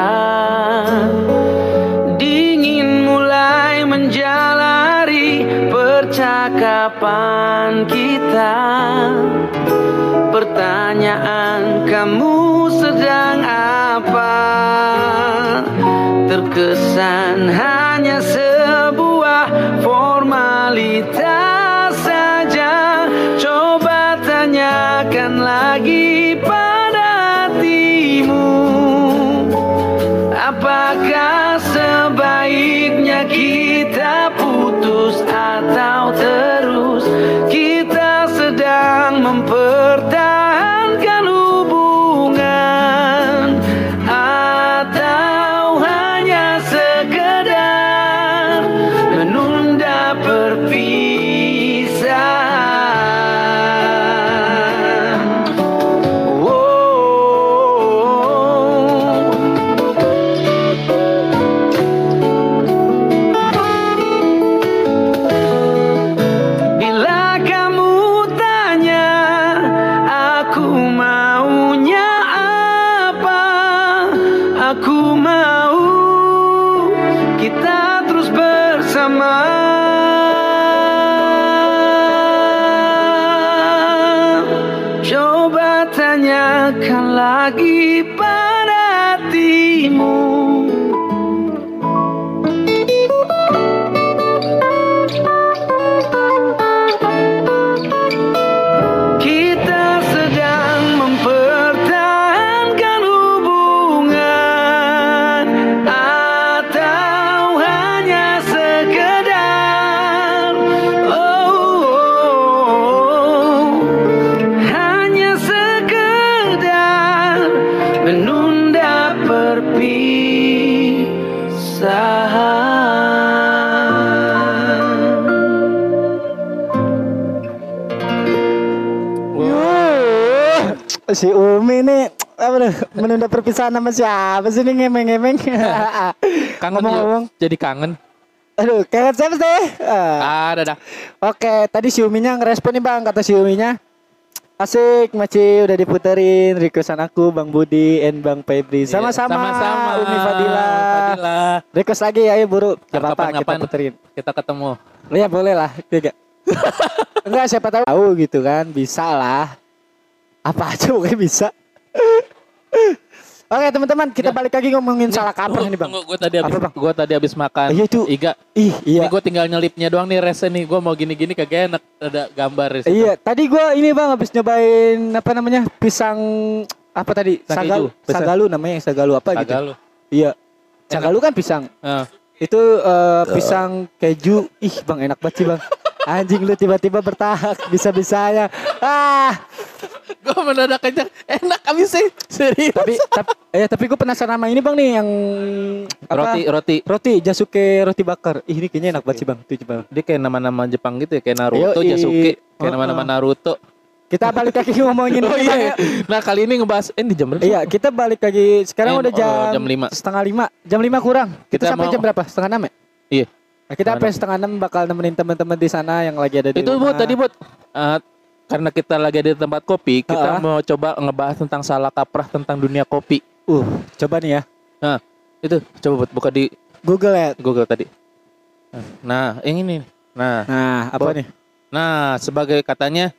Dingin mulai menjalari percakapan kita. Pertanyaan kamu sedang apa? Terkesan hanya sebuah formalitas perpisahan sama siapa sih nih ngemeng-ngemeng. Kangen Ngomong-ngomong. jadi kangen. Aduh, kangen siapa sih? Ah. Ada dah. Oke, tadi si Uminya ngerespon nih bang, kata si Uminya. Asik, Maci udah diputerin requestan aku, Bang Budi, and Bang Febri. Sama-sama, Iya, Sama-sama. Umi Fadila. Fadila. Request lagi ya, ayo buru. Gak apa-apa, kita puterin. Kita ketemu. Ya boleh lah, tiga. Enggak siapa tahu tahu gitu kan, bisa lah. Apa aja pokoknya bisa. Oke teman-teman kita balik lagi ngomongin salah kaprah ini bang. Gue tadi Bang? gua tadi habis makan. Iya, itu. Iga. Ih Ini iya. gue tinggal nyelipnya doang nih resnya nih. Gue mau gini-gini kagak enak. Ada gambar di situ. Iya, tadi gua ini bang habis nyobain apa namanya pisang apa tadi sagalu, sagalu namanya sagalu apa gitu? Kagak lu. Iya, sagalu kan pisang. Ah. Itu eh, pisang keju, ih bang enak banget sih bang. Anjing lu tiba-tiba bertahak bisa-bisanya. Ah, Gue mendadak aja enak abis sih. Serius. tapi tapi eh tapi gue penasaran sama ini bang nih yang apa? roti roti. Roti Jasuke roti bakar. Ih ini kayaknya enak banget sih bang. Tuh coba. Dia kayak nama-nama Jepang gitu ya, kayak Naruto, Yoi. Jasuke, kayak Oh, nama-nama oh. Naruto. Kita balik lagi ngomongin Oh iya. ya. Nah kali ini ngebahas eh di jam berapa? Iya, kita balik lagi. Sekarang Eh, udah oh, jam, jam lima. setengah lima, jam lima kurang. Kita, Kita sampai mau- jam berapa? Setengah enam ya? Iya. Nah, kita sampai setengah enam bakal nemenin teman-teman di sana yang lagi ada di Itu rumah. buat tadi buat eh, karena kita lagi ada di tempat kopi, kita Ah. mau coba ngebahas tentang salah kaprah tentang dunia kopi. Uh, coba nih ya. Nah, itu coba buat buka di Google ya. Google tadi. Nah, yang ini. Nah, Nah, apa nih? nah sebagai katanya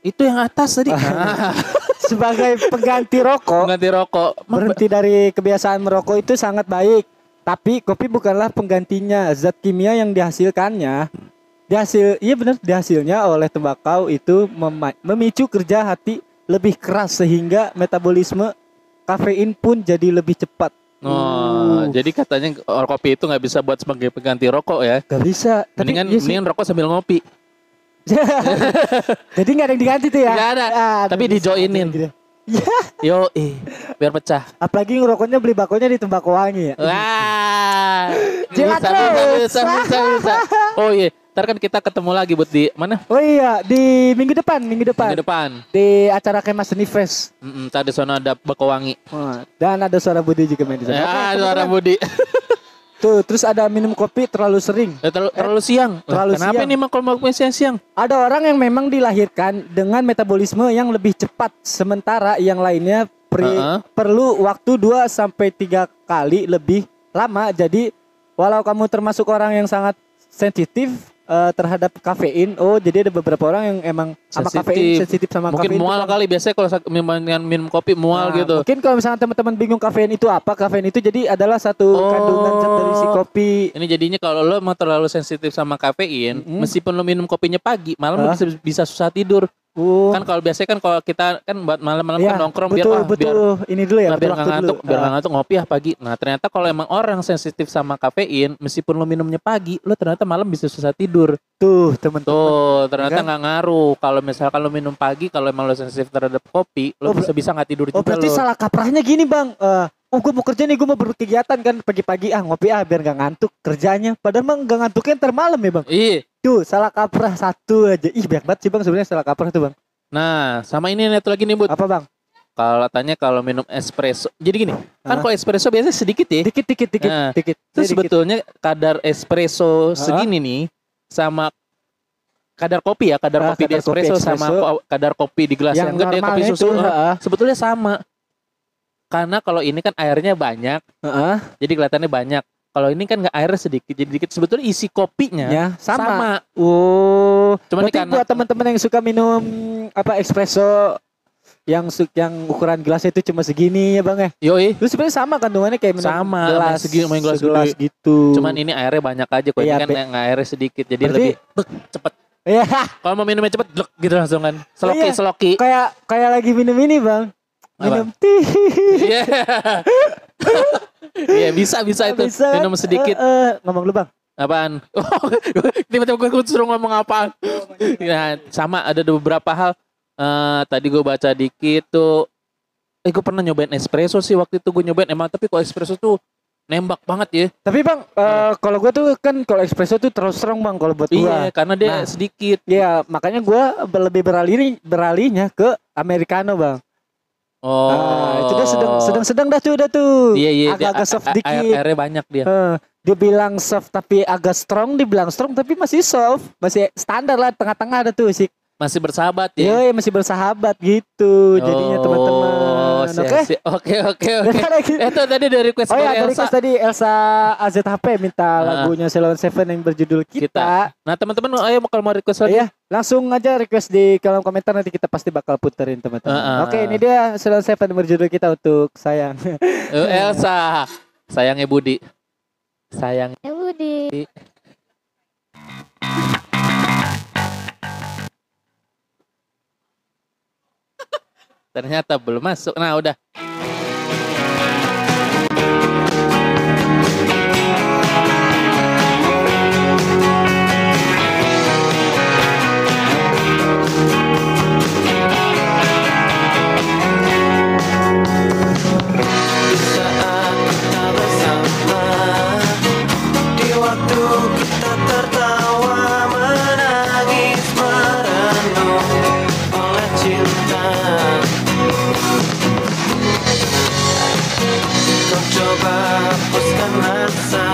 itu yang atas tadi. Nah, Sebagai pengganti rokok, ganti rokok. berhenti dari kebiasaan merokok itu sangat baik. Tapi kopi bukanlah penggantinya. Zat kimia yang dihasilkannya dihasil iya benar dihasilnya oleh tembakau itu memicu kerja hati lebih keras sehingga metabolisme kafein pun jadi lebih cepat. Oh, Uh. jadi katanya kopi itu nggak bisa buat sebagai pengganti rokok ya. Gak bisa. Tapi Mendingan iya sih. mendingan rokok sambil ngopi. Jadi nggak ada yang diganti tuh ya? Nggak ada. Ah, Tapi dijoinin. gitu. Ya, Yo, eh, biar pecah. apalagi ngerokoknya beli bakonya di tembakau wangi ya. Wah. Jilat bisa, bisa, bisa, bisa, bisa. Oh iya, ntar kan kita ketemu lagi buat di mana? Oh iya, di minggu depan, minggu depan. Minggu depan. Di acara Kemas Seni Fest. Mm, tadi sana ada Beko Wangi. Dan ada suara Budi juga main di sana. Ya, suara Budi. Tuh, terus ada minum kopi terlalu sering. Ya, terlalu, terlalu siang. Terlalu Kenapa siang. ini mau kopi siang-siang? Ada orang yang memang dilahirkan dengan metabolisme yang lebih cepat, sementara yang lainnya pri- Heeh. perlu waktu 2 sampai 3 kali lebih lama. Jadi, walau kamu termasuk orang yang sangat sensitif eh, terhadap kafein, oh jadi ada beberapa orang yang emang sama kafein sensitif sama Mungkin kafein. mual tuh, kali biasanya kalau minum, minum kopi mual Nah, gitu. Mungkin kalau misalnya teman-teman bingung kafein itu apa, kafein itu jadi adalah satu Oh. kandungan zat dari si kopi. Ini jadinya kalau lo mau terlalu sensitif sama kafein, Mm-mm. meskipun lo minum kopinya pagi, malam lo Hah? bisa bisa susah tidur. Oh, Kan kalau biasanya kan kalau kita kan buat malam-malam iya, kan nongkrong betul, biar ah, betul. biar ini dulu ya, nah, biar nggak ngantuk, dulu. biar Ah. nggak ngantuk ngopi ya pagi. Nah ternyata kalau emang orang sensitif sama kafein, meskipun lo minumnya pagi, lo ternyata malam bisa susah tidur. Tuh, teman-teman. Tuh ternyata Kan? nggak ngaruh. Kalau misalkan lo minum pagi, kalau emang lo sensitif terhadap kopi, lo Oh, bisa bisa nggak tidur Oh, juga berarti lo. salah kaprahnya gini, Bang. Eh, oh, gue mau kerja nih, gue mau berkegiatan kan pagi-pagi ah ngopi ah biar nggak ngantuk kerjanya. Padahal mah nggak ngantuknya ntar malam ya, Bang. Iya. Tuh, salah kaprah satu aja. Ih, banyak banget sih, Bang, sebenarnya salah kaprah tuh, Bang. Nah sama ini satu lagi nih Bud. Apa, Bang? Kalau tanya kalau minum espresso, jadi gini, kan Hah? kalau espresso biasanya sedikit ya. Dikit dikit dikit Nah, dikit. Itu sebetulnya kadar espresso segini nih sama kadar kopi ya, kadar Ah, kopi di kadar kopi espresso, sama espresso. ko- kadar kopi di gelas yang, yang gede, kopi susu, itu, heeh. sebetulnya sama. Karena kalau ini kan airnya banyak, Heeh. jadi kelihatannya banyak. Kalau ini kan nggak airnya sedikit, jadi dikit. Sebetulnya isi kopinya Ya, sama. sama. Oh, Cuman berarti karena buat teman-teman yang suka minum apa espresso yang yang ukuran gelasnya itu cuma segini ya, Bang ya. Yoi. Itu sebenarnya sama kandungannya kayak minum Sama, gelas segini, main gelas segelas gede. gitu. Cuman ini airnya banyak aja kok. Iya, ini kan be- nggak airnya sedikit, jadi Berarti- lebih bek, cepet. Iya, Kalau mau minumnya cepet, blek gitu langsung kan. Seloki, Iya. seloki. kayak kayak lagi minum ini, Bang. Minum teh. Iya. Iya bisa bisa itu Bisa minum sedikit. Eh, eh, ngomong lu, Bang. Apaan? Oh, tiba-tiba gue suruh ngomong apaan? Ya, sama ada beberapa hal. Eh tadi gue baca dikit tuh. Eh gue pernah nyobain espresso sih waktu itu gue nyobain emang tapi kok espresso tuh nembak banget ya. Tapi Bang, eh, kalau gua tuh kan kalau espresso tuh terus terang Bang kalau buat Iya gua. karena dia Nah. sedikit. Iya, makanya gua be- lebih beralih beralihnya ke americano, Bang. Oh. Ah, itu dia sedang sedang sedang dah tuh udah tuh. Iya iya. dia Agak-agak soft dikit. air- Airnya banyak dia. Eh, dia bilang soft tapi agak strong, dibilang strong tapi masih soft, masih standar lah tengah-tengah ada tuh sih. Masih bersahabat ya. Iya, masih bersahabat gitu. Jadinya teman-teman. Oke. Oke, oke, oke. Itu tadi dari request Oh ya, dari request tadi Elsa AZHP minta Ah. lagunya Ceylon Seven yang berjudul kita. Kita. Nah, teman-teman ayo kalau mau request lagi. Iya, langsung aja request di kolom komentar nanti kita pasti bakal puterin teman-teman. Ah, ah. Oke, ini dia Ceylon Seven yang berjudul kita untuk sayang. Eh, Elsa. Sayangnya Budi. Sayang Ya Budi. Ternyata belum masuk. Nah, udah. myself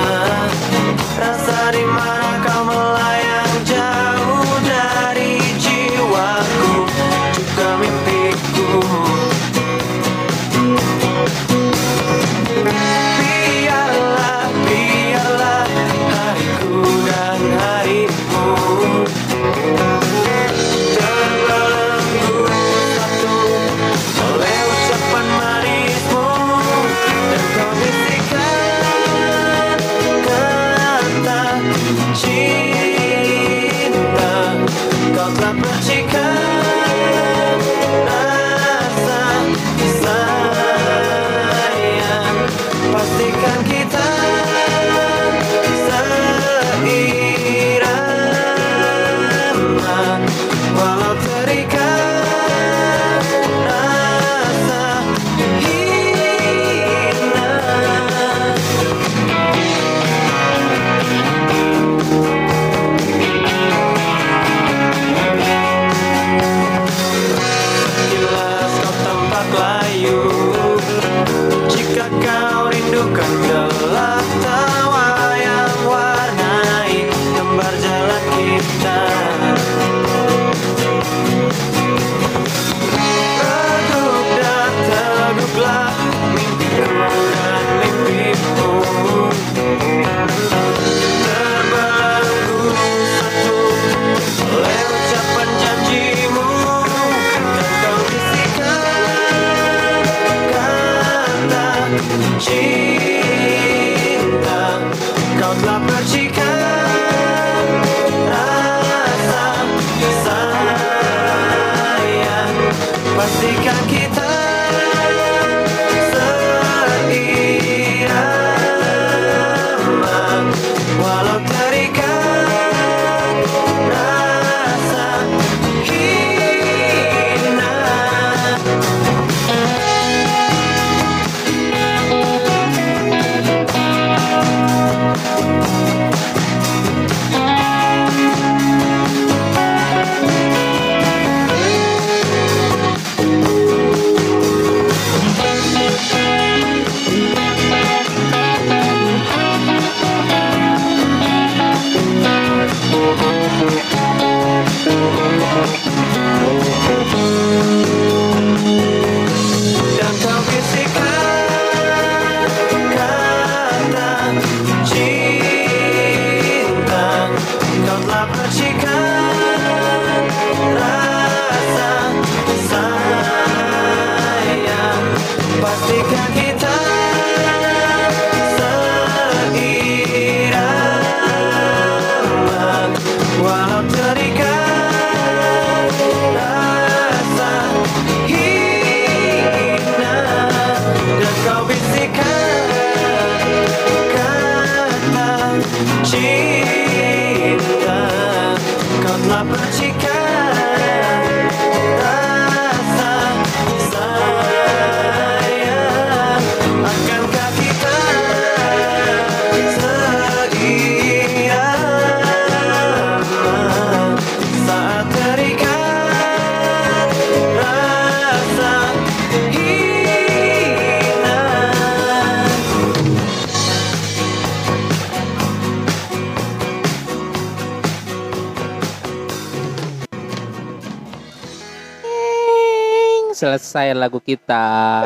selesai lagu kita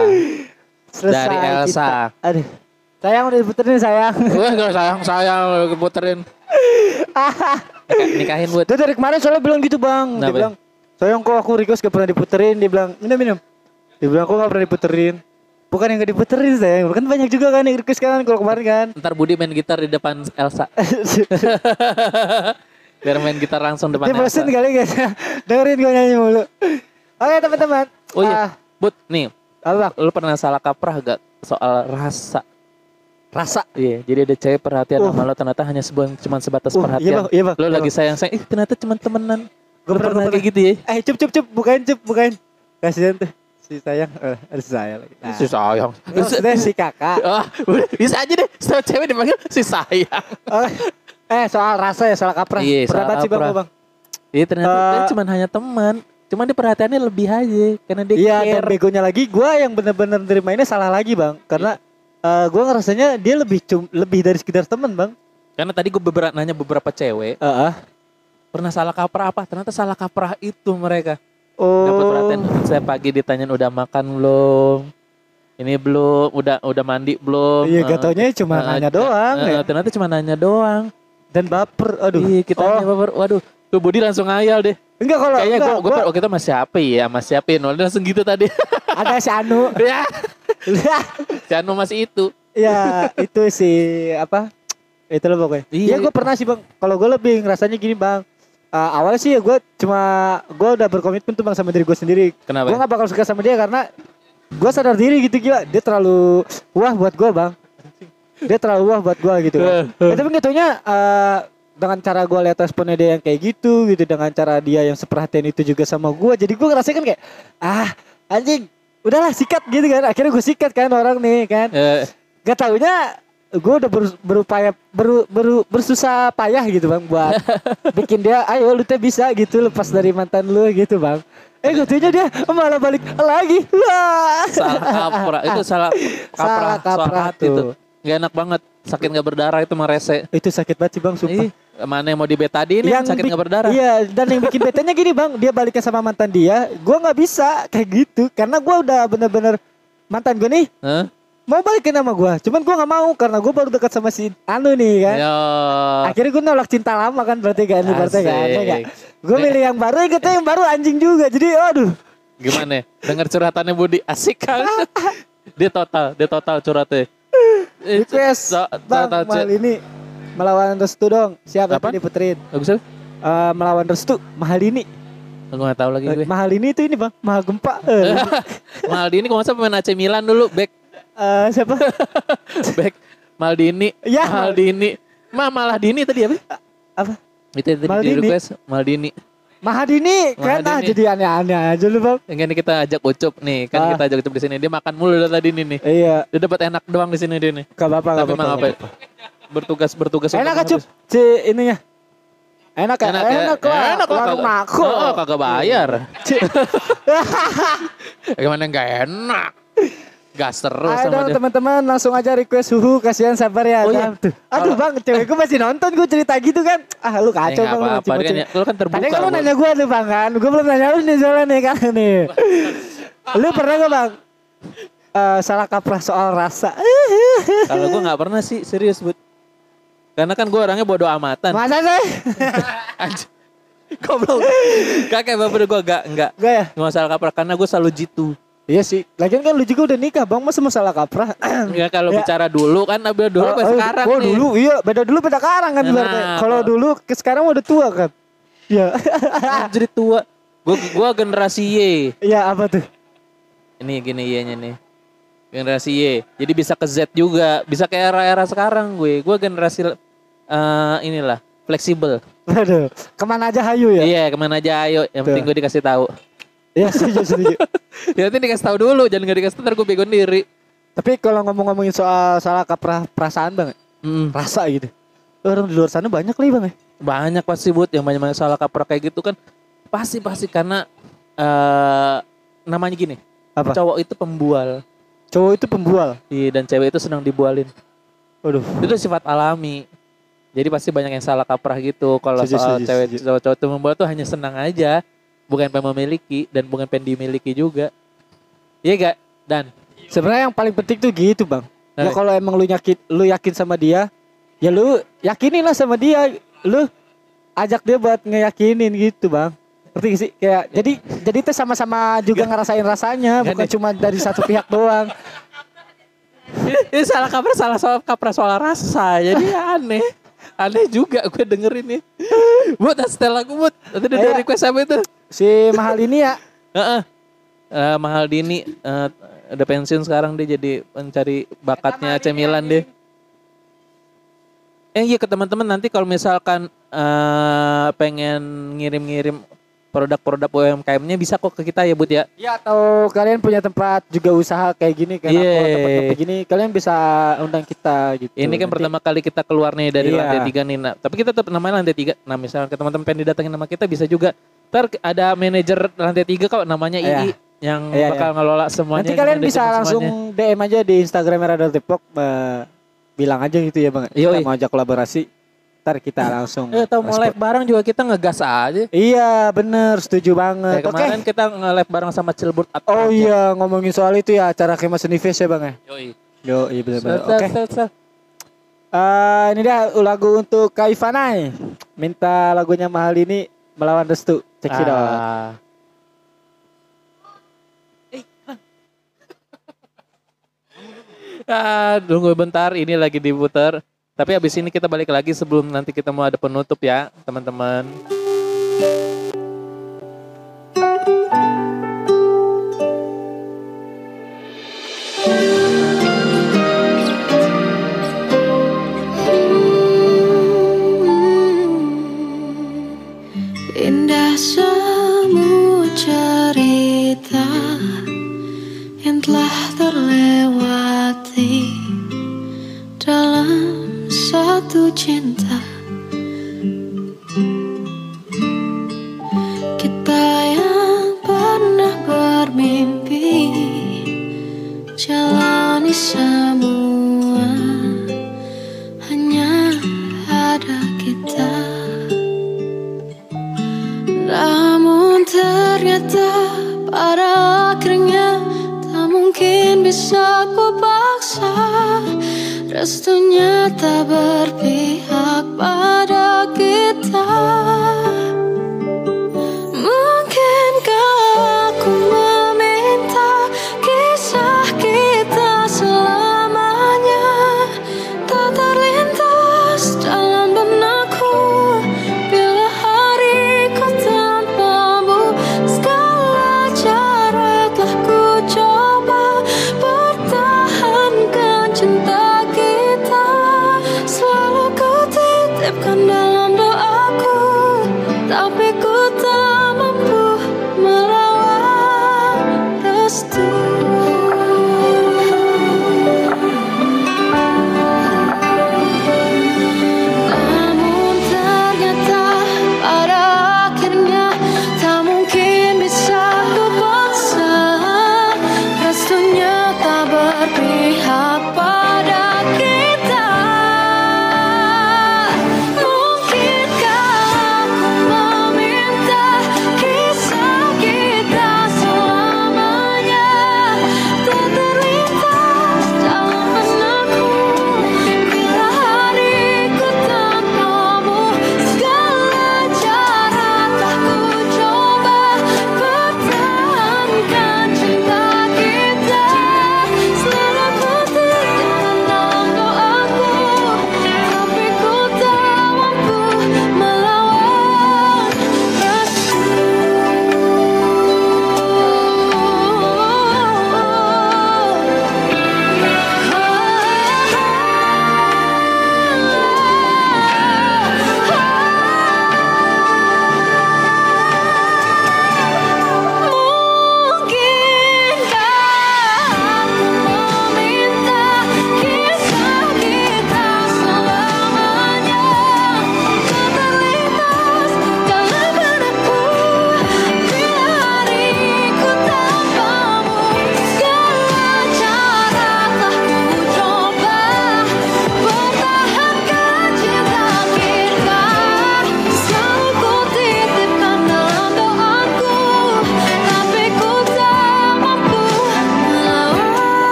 Selesai dari Elsa. kita. Aduh. Sayang udah diputerin sayang. Wah gak sayang sayang lu puterin. Nika- Nikahin buat. Dia dari kemarin soalnya bilang gitu bang. Dia Kenapa? bilang, sayang kok aku request gak pernah diputerin. Dia bilang, minum minum. Dia bilang, kok gak pernah diputerin. Bukan yang gak diputerin sayang. Kan banyak juga kan yang request kan kalau kemarin kan. Ntar Budi main gitar di depan Elsa. Biar main gitar langsung depan Dia Elsa. bosen kali guys. Dengerin gue nyanyi mulu. Oke teman-teman. Oh iya, Ah, Bud, nih, apa bang? lu pernah salah kaprah gak soal rasa? Rasa. Iya, jadi ada cewek perhatian Uh. sama lo ternyata hanya sebuah cuma sebatas Uh, iya, perhatian. Bang, iya, Bang, lo iya, lagi Bang. sayang sayang, ih ternyata cuma temenan. Gue Lu pernah kayak gitu ya? Eh cup cup cup bukain cup bukain. Kasihan tuh si sayang. Eh, ada si sayang lagi. Nah. Si sayang. Maksudnya si kakak. Udah, bisa aja deh, setiap cewek dipanggil si sayang. Oh, eh soal rasa ya salah kaprah. Iya, Pernah sih bang. Iya ternyata Eh. dia cuma hanya teman. Cuman dia perhatiannya lebih aja karena dia Iya dan begonya lagi gue yang bener-bener ini salah lagi bang karena eh gue ngerasanya dia lebih cum lebih dari sekedar temen bang. Karena tadi gue beberapa nanya beberapa cewek Heeh. pernah salah kaprah apa? Ternyata salah kaprah itu mereka. Oh. Dapat perhatian saya pagi ditanyain udah makan belum? Ini belum, udah udah mandi belum? Iya Eh, gak taunya cuma eh, nanya eh, doang eh, ya. Ternyata cuma nanya doang. Dan baper. Aduh. Iya, kita oh. baper. Waduh, tuh Budi langsung ngayal deh. Enggak kalau Kayaknya gue gue waktu itu masih siapa ya, masih siapin. Langsung gitu tadi. ada si Anu. ya, jangan masih itu. ya itu si apa? Itu loh pokoknya. Iya. Iya gue pernah sih bang. Kalau gue lebih ngerasanya gini bang. Eh, awalnya sih ya gue cuma gue udah berkomitmen tuh bang sama diri gue sendiri. Kenapa? Gue gak bakal suka sama dia karena gue sadar diri gitu gila. Dia terlalu wah buat gue bang. Dia terlalu wah buat gue gitu. Bang. Eh, tapi gitunya eh, dengan cara gue lihat responnya dia yang kayak gitu gitu dengan cara dia yang seperhatian itu juga sama gue jadi gue ngerasa kan kayak ah anjing udahlah sikat gitu kan. Akhirnya gue sikat kan orang nih kan. Eh, gak taunya gue udah ber- berupaya beru, beru- bersusah payah gitu bang buat bikin dia ayo lu teh bisa gitu lepas dari mantan lu gitu bang. Eh gue taunya dia malah balik lagi. Wah. Salah kaprah. Itu salah kaprah, Salah kaprah tuh. Gak enak banget. Sakit gak berdarah itu mah rese. itu sakit banget sih bang sumpah. Ih, mana yang mau dibetadin yang sakit bik- gak berdarah. Iya, dan yang bikin betenya gini bang, dia balikan sama mantan dia, gua nggak bisa kayak gitu, karena gua udah bener-bener mantan gue nih Hah? mau balikin sama gua, cuman gua nggak mau karena gua baru dekat sama si Anu nih kan. Yo. Akhirnya gue nolak cinta lama kan berarti kan, ini berarti kan, Asik. ya Gue milih yang baru, ya yang baru anjing juga, jadi aduh. Gimana? ya? Dengar curhatannya Budi asik kan? dia total, dia total curhatnya. Request, so- bang, total cu- ini melawan Restu dong, siapa yang diputerin? Bagus apa? Eh, melawan Restu, mahal ini, Gue gak tahu lagi gue. mahal ini itu ini bang, mahal gempa. Eh, Maldini kok masa pemain AC Milan dulu, back, eh, siapa? back. Maldini, Ya. Maldini. Ma malah Dini tadi apa? Apa? Itu yang tadi di request Maldini. Mahadini kan ah jadi aneh-aneh aja lu bang. Yang ini kita ajak Ucup nih, kan Ah. kita ajak Ucup di sini. Dia makan mulu dari tadi nih nih. Iya, Dia dapat enak doang di sini dia nih. gak apa-apa gak Tapi apa-apa. Apa? ya? Bertugas bertugas. Enak untuk kan si ininya. Enak ya? Enak ya? Enak lah, Enak lah, warung mako. Oh, kagak bayar. Gimana enggak enak? Gas terus Ayo sama dong teman-teman langsung aja request suhu kasihan sabar ya. Oh iya. Adam. Tuh. Aduh bang, cewek gue masih nonton gue cerita gitu kan. Ah lu Ya, kacau nggak bang. lu apa-apa, kan, ya, lu kan terbuka. Tadi kan lu nanya gue tuh bang kan. Gue belum nanya lu nih soalnya nih kan nih. lu pernah gak bang? Eh, salah kaprah soal rasa. Kalau gue nggak pernah sih serius bud. Karena kan gue orangnya bodoh amatan. Masa sih? Anjir. Goblok. Kakek bapak gue gak enggak. Gak ya? Nggak masalah kaprah karena gue selalu jitu. Iya sih. Lagian kan lu juga udah nikah bang. Masa masalah kaprah? Enggak kalau Ya. bicara dulu kan abis dulu Oh, sampai oh, sekarang oh, nih. dulu iya beda dulu beda sekarang kan Nah, berarti. Kalau kalau- dulu ke sekarang udah tua kan. Iya. Jadi tua. Gue gua generasi Y. Iya apa tuh? Ini gini Y-nya nih. Generasi Y. Jadi bisa ke Z juga. Bisa ke era-era sekarang gue. Gue generasi eh inilah fleksibel. Waduh, ke mana aja hayu ya? Iya, ke mana aja ayo. Yang penting Tuh. gue dikasih tahu. Iya setuju setuju. ya nanti dikasih tahu dulu, jangan gak dikasih tahu gue bego sendiri. Tapi kalau ngomong-ngomongin soal salah kaprah perasaan bang, ya? Mm. rasa gitu. Orang di luar sana banyak nih bang ya. Banyak pasti but yang banyak banyak salah kaprah kayak gitu kan. Pasti pasti karena eh namanya gini. Apa? Cowok itu pembual. Cowok itu pembual. Iya, dan cewek itu senang dibualin. Waduh. Itu sifat alami. Jadi pasti banyak yang salah kaprah gitu. Kalau soal cewek cowok-cowok itu membual tuh hanya senang aja, bukan pengen memiliki dan bukan pengen dimiliki juga. Iya gak? Dan Sebenarnya yang paling penting tuh gitu bang. Ya Nah. kalau emang lu yakin, lu yakin sama dia, ya lu yakinin lah sama dia. Lu ajak dia buat ngeyakinin gitu bang. Ngerti gak sih? Kayak jadi jadi itu sama-sama juga ngerasain rasanya, Gak bukan nih. cuma dari satu pihak doang. ini salah kaprah salah soal kaprah soal rasa. Jadi ya aneh. Aneh juga gue denger ini. Bud, setel lagu Bud. Tadi udah request apa itu? Si mahal ini ya, Heeh. Eh, mahal Dini eh, udah pensiun sekarang dia jadi pencari bakatnya AC Milan deh. Eh iya ke teman-teman nanti kalau misalkan eh pengen ngirim-ngirim produk-produk UMKM-nya bisa kok ke kita ya Bud ya. ya atau kalian punya tempat juga usaha kayak gini kan? Iya. atau tempat kayak gini, kalian bisa undang kita gitu. Ini kan Nanti- pertama kali kita keluar nih dari Iya. lantai tiga nih. Nah, tapi kita tetap namanya lantai tiga. Nah misalnya ke teman-teman pengen didatengin nama kita bisa juga. Ntar ada manajer lantai tiga kok namanya Iya. II yang Iya, bakal ngelola semuanya. Nanti kalian bisa langsung semuanya. DM aja di Instagram Radar Depok eh, bilang aja gitu ya bang. Yoi. Kita mau ajak kolaborasi. Ntar kita langsung. Eh tahu mau live bareng juga kita ngegas aja. Iya bener setuju banget. Kayak Oke. kemarin kita nge-live bareng sama Cilburt Oh Project. iya ngomongin soal itu ya acara Kemas Universe ya bang ya. Yoi. Yo iya bener bener. Set, Oke. set, set. Eh, ini dia lagu untuk Kak Ivanai. Minta lagunya mahal ini melawan restu. Cek. Ah. Ah, tunggu bentar, ini lagi diputar. Tapi habis ini kita balik lagi sebelum nanti kita mau ada penutup ya, teman-teman. Telah terlewati dalam satu cinta. Kita yang pernah bermimpi jalani semua hanya ada kita. Namun ternyata pada akhirnya tak mungkin bisa ku paksa Restunya tak berpihak pada kita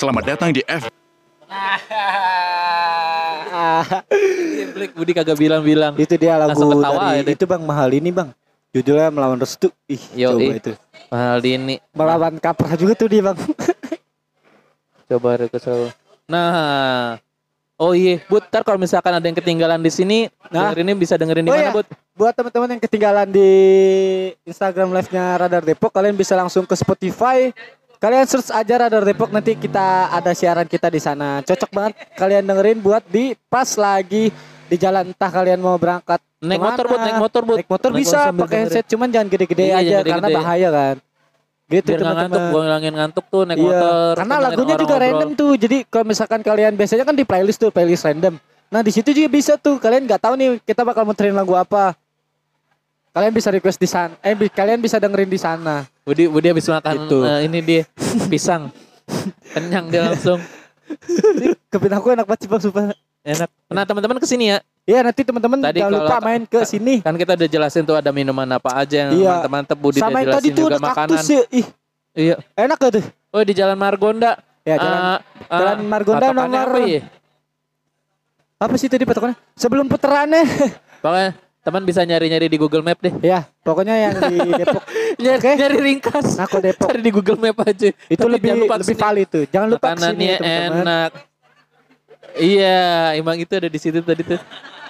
Selamat datang di F. Black Budi kagak bilang-bilang. Itu dia lagu Langsung ketawa dari ya itu Bang Mahal ini Bang. Judulnya melawan restu. Ih, Yo, coba ih. itu. Mahal ini. Melawan kaprah juga tuh dia Bang. Coba ada kesel. Nah. Oh iya, Bud, ntar kalau misalkan ada yang ketinggalan di sini, Nah. dengerin ini bisa dengerin di Oh mana, iya, Bud? buat teman-teman yang ketinggalan di Instagram live-nya Radar Depok, kalian bisa langsung ke Spotify. Kalian search aja Radar Depok nanti kita ada siaran kita di sana. Cocok banget kalian dengerin buat di pas lagi di jalan entah kalian mau berangkat Naik ke mana. motor, Bud, naik motor, Bud. Naik motor Naik bisa pakai headset cuman jangan gede-gede Iya, aja jangan karena gede-gede. bahaya kan. Gitu Biar nggak ngantuk, gua ngilangin ngantuk tuh naik Iya, motor. Karena lagunya juga ngobrol. random tuh. Jadi kalau misalkan kalian biasanya kan di playlist tuh, playlist random. Nah, di situ juga bisa tuh. Kalian nggak tahu nih kita bakal muterin lagu apa. Kalian bisa request di sana. Eh, kalian bisa dengerin di sana. Budi, Budi habis makan Gitu. eh, ini dia pisang. Kenyang dia langsung. Kepin aku enak banget sih Bang, sumpah. Enak. Nah, teman-teman ke sini ya. Iya, nanti teman-teman Tadi jangan kalau- lupa main ke sini. Kan kita udah jelasin tuh ada minuman apa aja yang Iya. mantep-mantep. Budi Sama udah yang tadi jelasin tuh juga ada makanan. ya. Ih, Iya. enak gak tuh? Oh di Jalan Margonda. Ya, jalan, Eh, eh, Jalan Margonda nomor apa ya? apa sih tadi patokannya? Sebelum putarannya. Pokoknya teman bisa nyari-nyari di Google Map deh. ya, pokoknya yang di Depok. Nyari, Oke. nyari ringkas. Nako Depok. Cari di Google Map aja. Itu Tapi lebih lupa lebih valid tuh. Jangan lupa ke sini Makanannya ya, enak. Iya, emang itu ada di situ tadi tuh.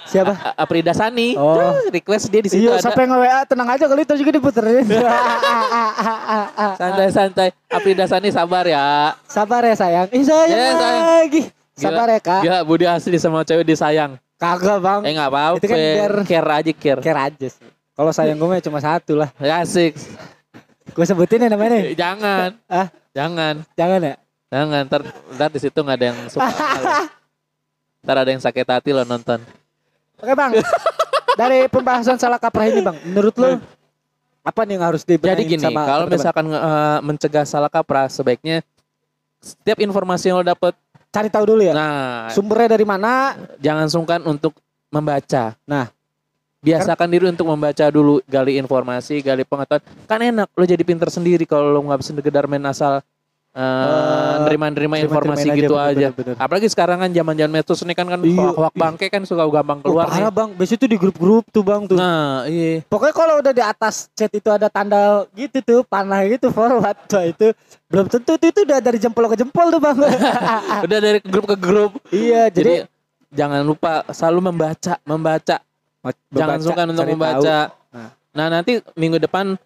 Siapa? A- Aprida Sani. Oh. Tuh, request dia di situ Iya, sampai nge-WA tenang aja kali itu juga diputerin. Santai-santai. Aprida Sani sabar ya. Sabar ya sayang. Ih sayang Ya, sayang. lagi. Sabar ya kak. Gila, Budi asli sama cewek disayang. Kagak bang. Eh nggak apa-apa. Itu kan biar care aja care. care aja sih. Kalau sayang gue mah cuma satu lah. Asik. Gue sebutin ya namanya. Eh, Jangan. Ah, Jangan. jangan ya. Jangan. Ntar, ntar di situ nggak ada yang suka. ntar ada yang sakit hati lo nonton. Oke bang. Dari pembahasan salah kaprah ini bang, menurut lo apa nih yang harus dibenahin Jadi gini, sama kalau misalkan eh, mencegah salah kaprah, sebaiknya setiap informasi yang lo dapet, cari tahu dulu ya. nah Sumbernya dari mana? jangan sungkan untuk membaca. Nah. biasakan diri untuk membaca dulu, gali informasi, gali pengetahuan. Kan enak, lo jadi pinter sendiri kalau lo nggak bisa sekedar main asal eh, nerima-nerima informasi terima-terima aja, gitu bener, aja. bener, bener. Apalagi sekarang kan zaman-zaman medsos ini kan kan Iya, hoak bangke kan suka gampang Oh, keluar parah nih. bang, biasanya tuh di grup-grup tuh bang tuh. Nah, iya. Pokoknya kalau udah di atas chat itu ada tanda gitu tuh, panah gitu forward tuh itu belum tentu tuh itu udah dari jempol ke jempol tuh bang. Udah dari grup ke grup. iya, Jadi, jadi, jangan lupa selalu membaca, membaca. Jangan sungkan untuk membaca. tahu. Nah. Nah, nanti minggu depan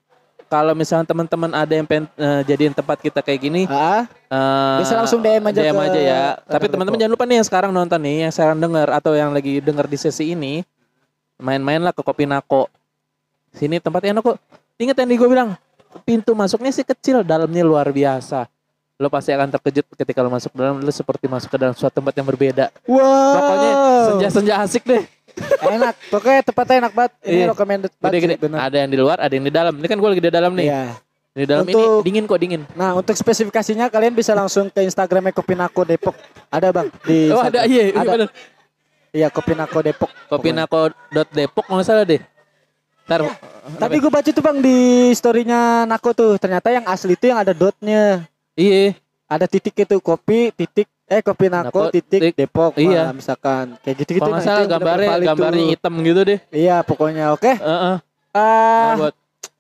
kalau misalnya teman-teman ada yang pengen eh, jadiin tempat kita kayak gini, Ah, eh, Bisa langsung DM aja DM ke aja ya. Tapi teman-teman jangan lupa nih yang sekarang nonton nih, yang sekarang denger atau yang lagi denger di sesi ini, main-mainlah ke Kopi Nako. Sini tempatnya enak kok. Ingat yang di gue bilang, pintu masuknya sih kecil, dalamnya luar biasa. Lo pasti akan terkejut ketika lo masuk dalam, lo seperti masuk ke dalam suatu tempat yang berbeda. wow. Pokoknya senja-senja asik deh. Enak. Pokoknya tempatnya enak banget. Ini Iya. recommended Gede, banget. gede. bener. Ada yang di luar, ada yang di dalam. Ini kan gue lagi di dalam nih. Iya. Di dalam ini Untuk- dingin kok dingin. Nah untuk spesifikasinya kalian bisa langsung ke Instagramnya Kopinako Depok. Ada bang di. Oh ada iya, iya ada. bener. Iya Kopinako Depok. Kopinako.depok kalau nggak salah deh. Ntar, Tapi gue baca tuh bang di storynya Nako tuh ternyata yang asli itu yang ada dotnya. iya. Ada titik itu kopi titik eh kopi Nako titik. Depok. Iya. Nah, misalkan kayak gitu gitu. Kalau nggak salah gambarnya gambarnya hitam gitu deh. Iya pokoknya oke. Heeh. Ah, Nah, buat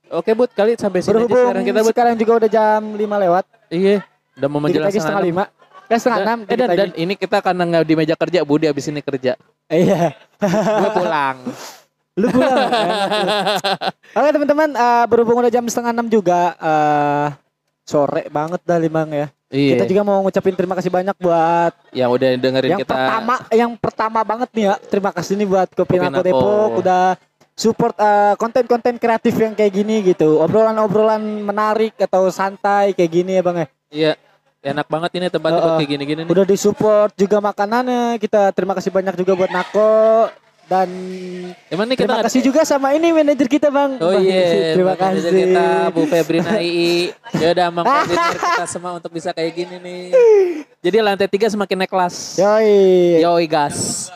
Oke Bud, kali sampai sini aja sekarang kita Bud. sekarang juga udah jam 5 lewat. Iya. Udah mau menjelang lagi setengah lima. Eh setengah enam. Eh dan, dan ini kita karena nggak di meja kerja, Budi abis ini kerja. Iya. Gue pulang. Lu pulang. lu. Oke teman-teman, eh, berhubung udah jam setengah enam juga, eh, sore banget dah limang ya. Iya. Kita juga mau ngucapin terima kasih banyak buat yang udah dengerin yang kita. pertama, yang pertama banget nih ya. Terima kasih nih buat Kopi Nako Nako. Depok udah support eh, konten-konten kreatif yang kayak gini gitu. Obrolan-obrolan menarik atau santai kayak gini ya bang ya. Iya. Enak banget ini tempatnya buat Heeh. kayak gini-gini nih. Udah disupport juga makanannya. Kita terima kasih banyak juga buat Nako dan Emang nih kita terima kasih juga sama ini manajer kita bang. Oh Bang, iya, terima buat manajer kasih. kita Bu Febrina II. Ya udah mengkoordinir kita semua untuk bisa kayak gini nih. Jadi lantai tiga semakin naik kelas. Yoi. Yoi gas.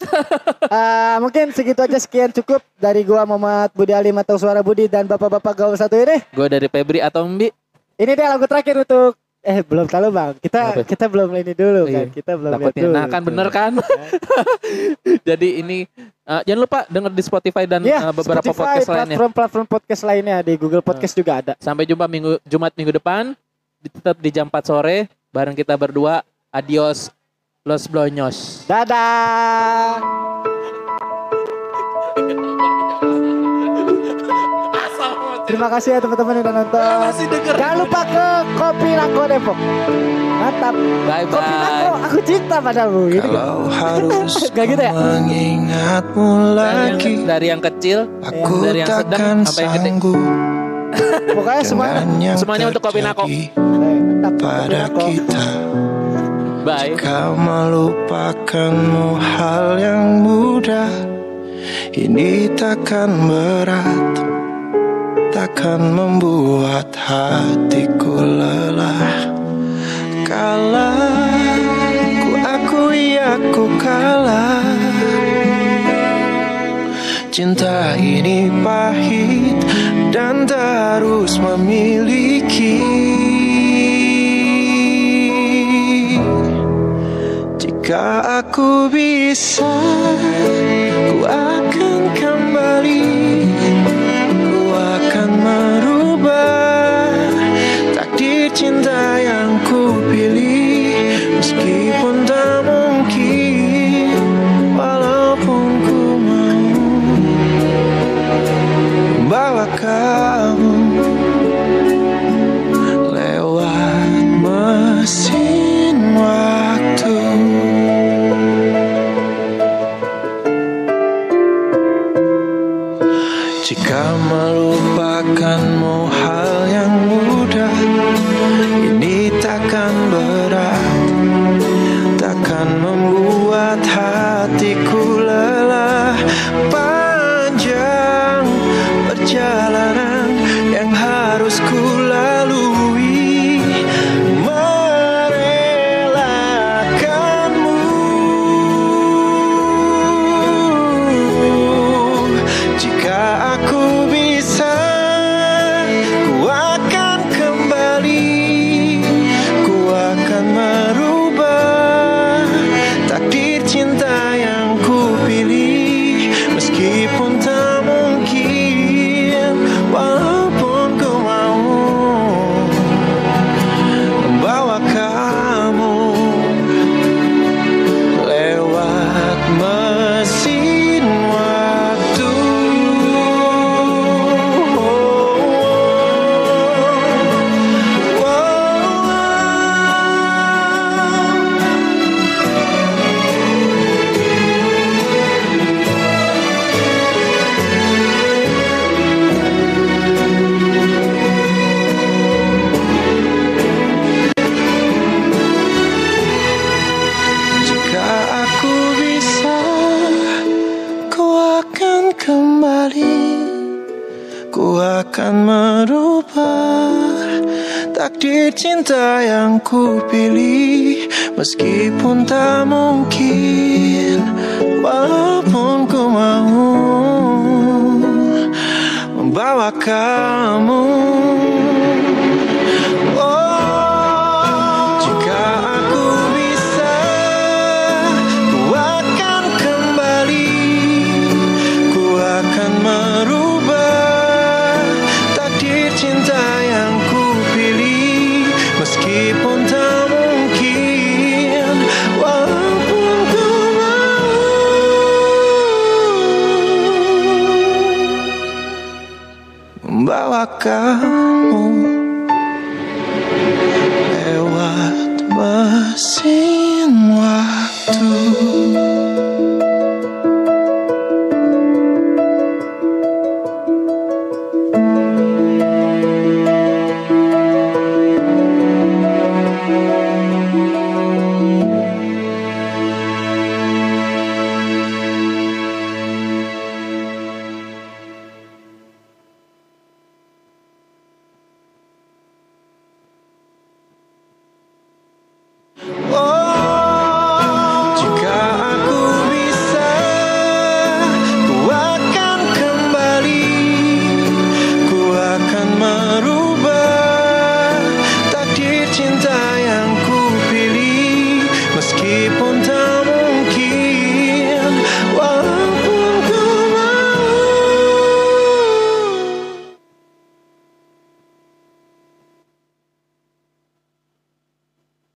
Eh, mungkin segitu aja sekian cukup dari gua Muhammad Budi Alim atau Suara Budi dan bapak-bapak gaul satu ini. Gue dari Febri atau Mbi. Ini dia lagu terakhir untuk Eh belum tahu bang. Kita Apa? kita belum ini dulu kan. Iya. Kita belum Takutnya. dulu. Nah kan bener kan. Jadi ini eh, jangan lupa denger di Spotify dan Ya, eh, beberapa Spotify, podcast lainnya. platform-platform podcast lainnya di Google Podcast juga ada. Sampai jumpa minggu Jumat minggu depan. Tetap di jam 4 sore bareng kita berdua. Adios Los Blonyos. Dadah. Terima kasih ya teman-teman yang udah nonton. Jangan lupa ke Kopi Lako Depok. Mantap. Bye Kopi Lako, bye. aku cinta padamu. Gitu. Kalau harus Gak gitu ya? mengingatmu Dari yang, lagi dari yang kecil, Aku dari yang sedang sampai yang gede. Pokoknya semua. dengan yang Semuanya untuk Kopi Nako. Kopi pada Lako. kita Bye. Kau melupakanmu hal yang mudah Ini takkan berat Takkan membuat hatiku lelah. Kalah Ku akui aku kalah. Cinta ini pahit dan terus memiliki. Jika aku bisa Ku akan kembali Takdir cinta yang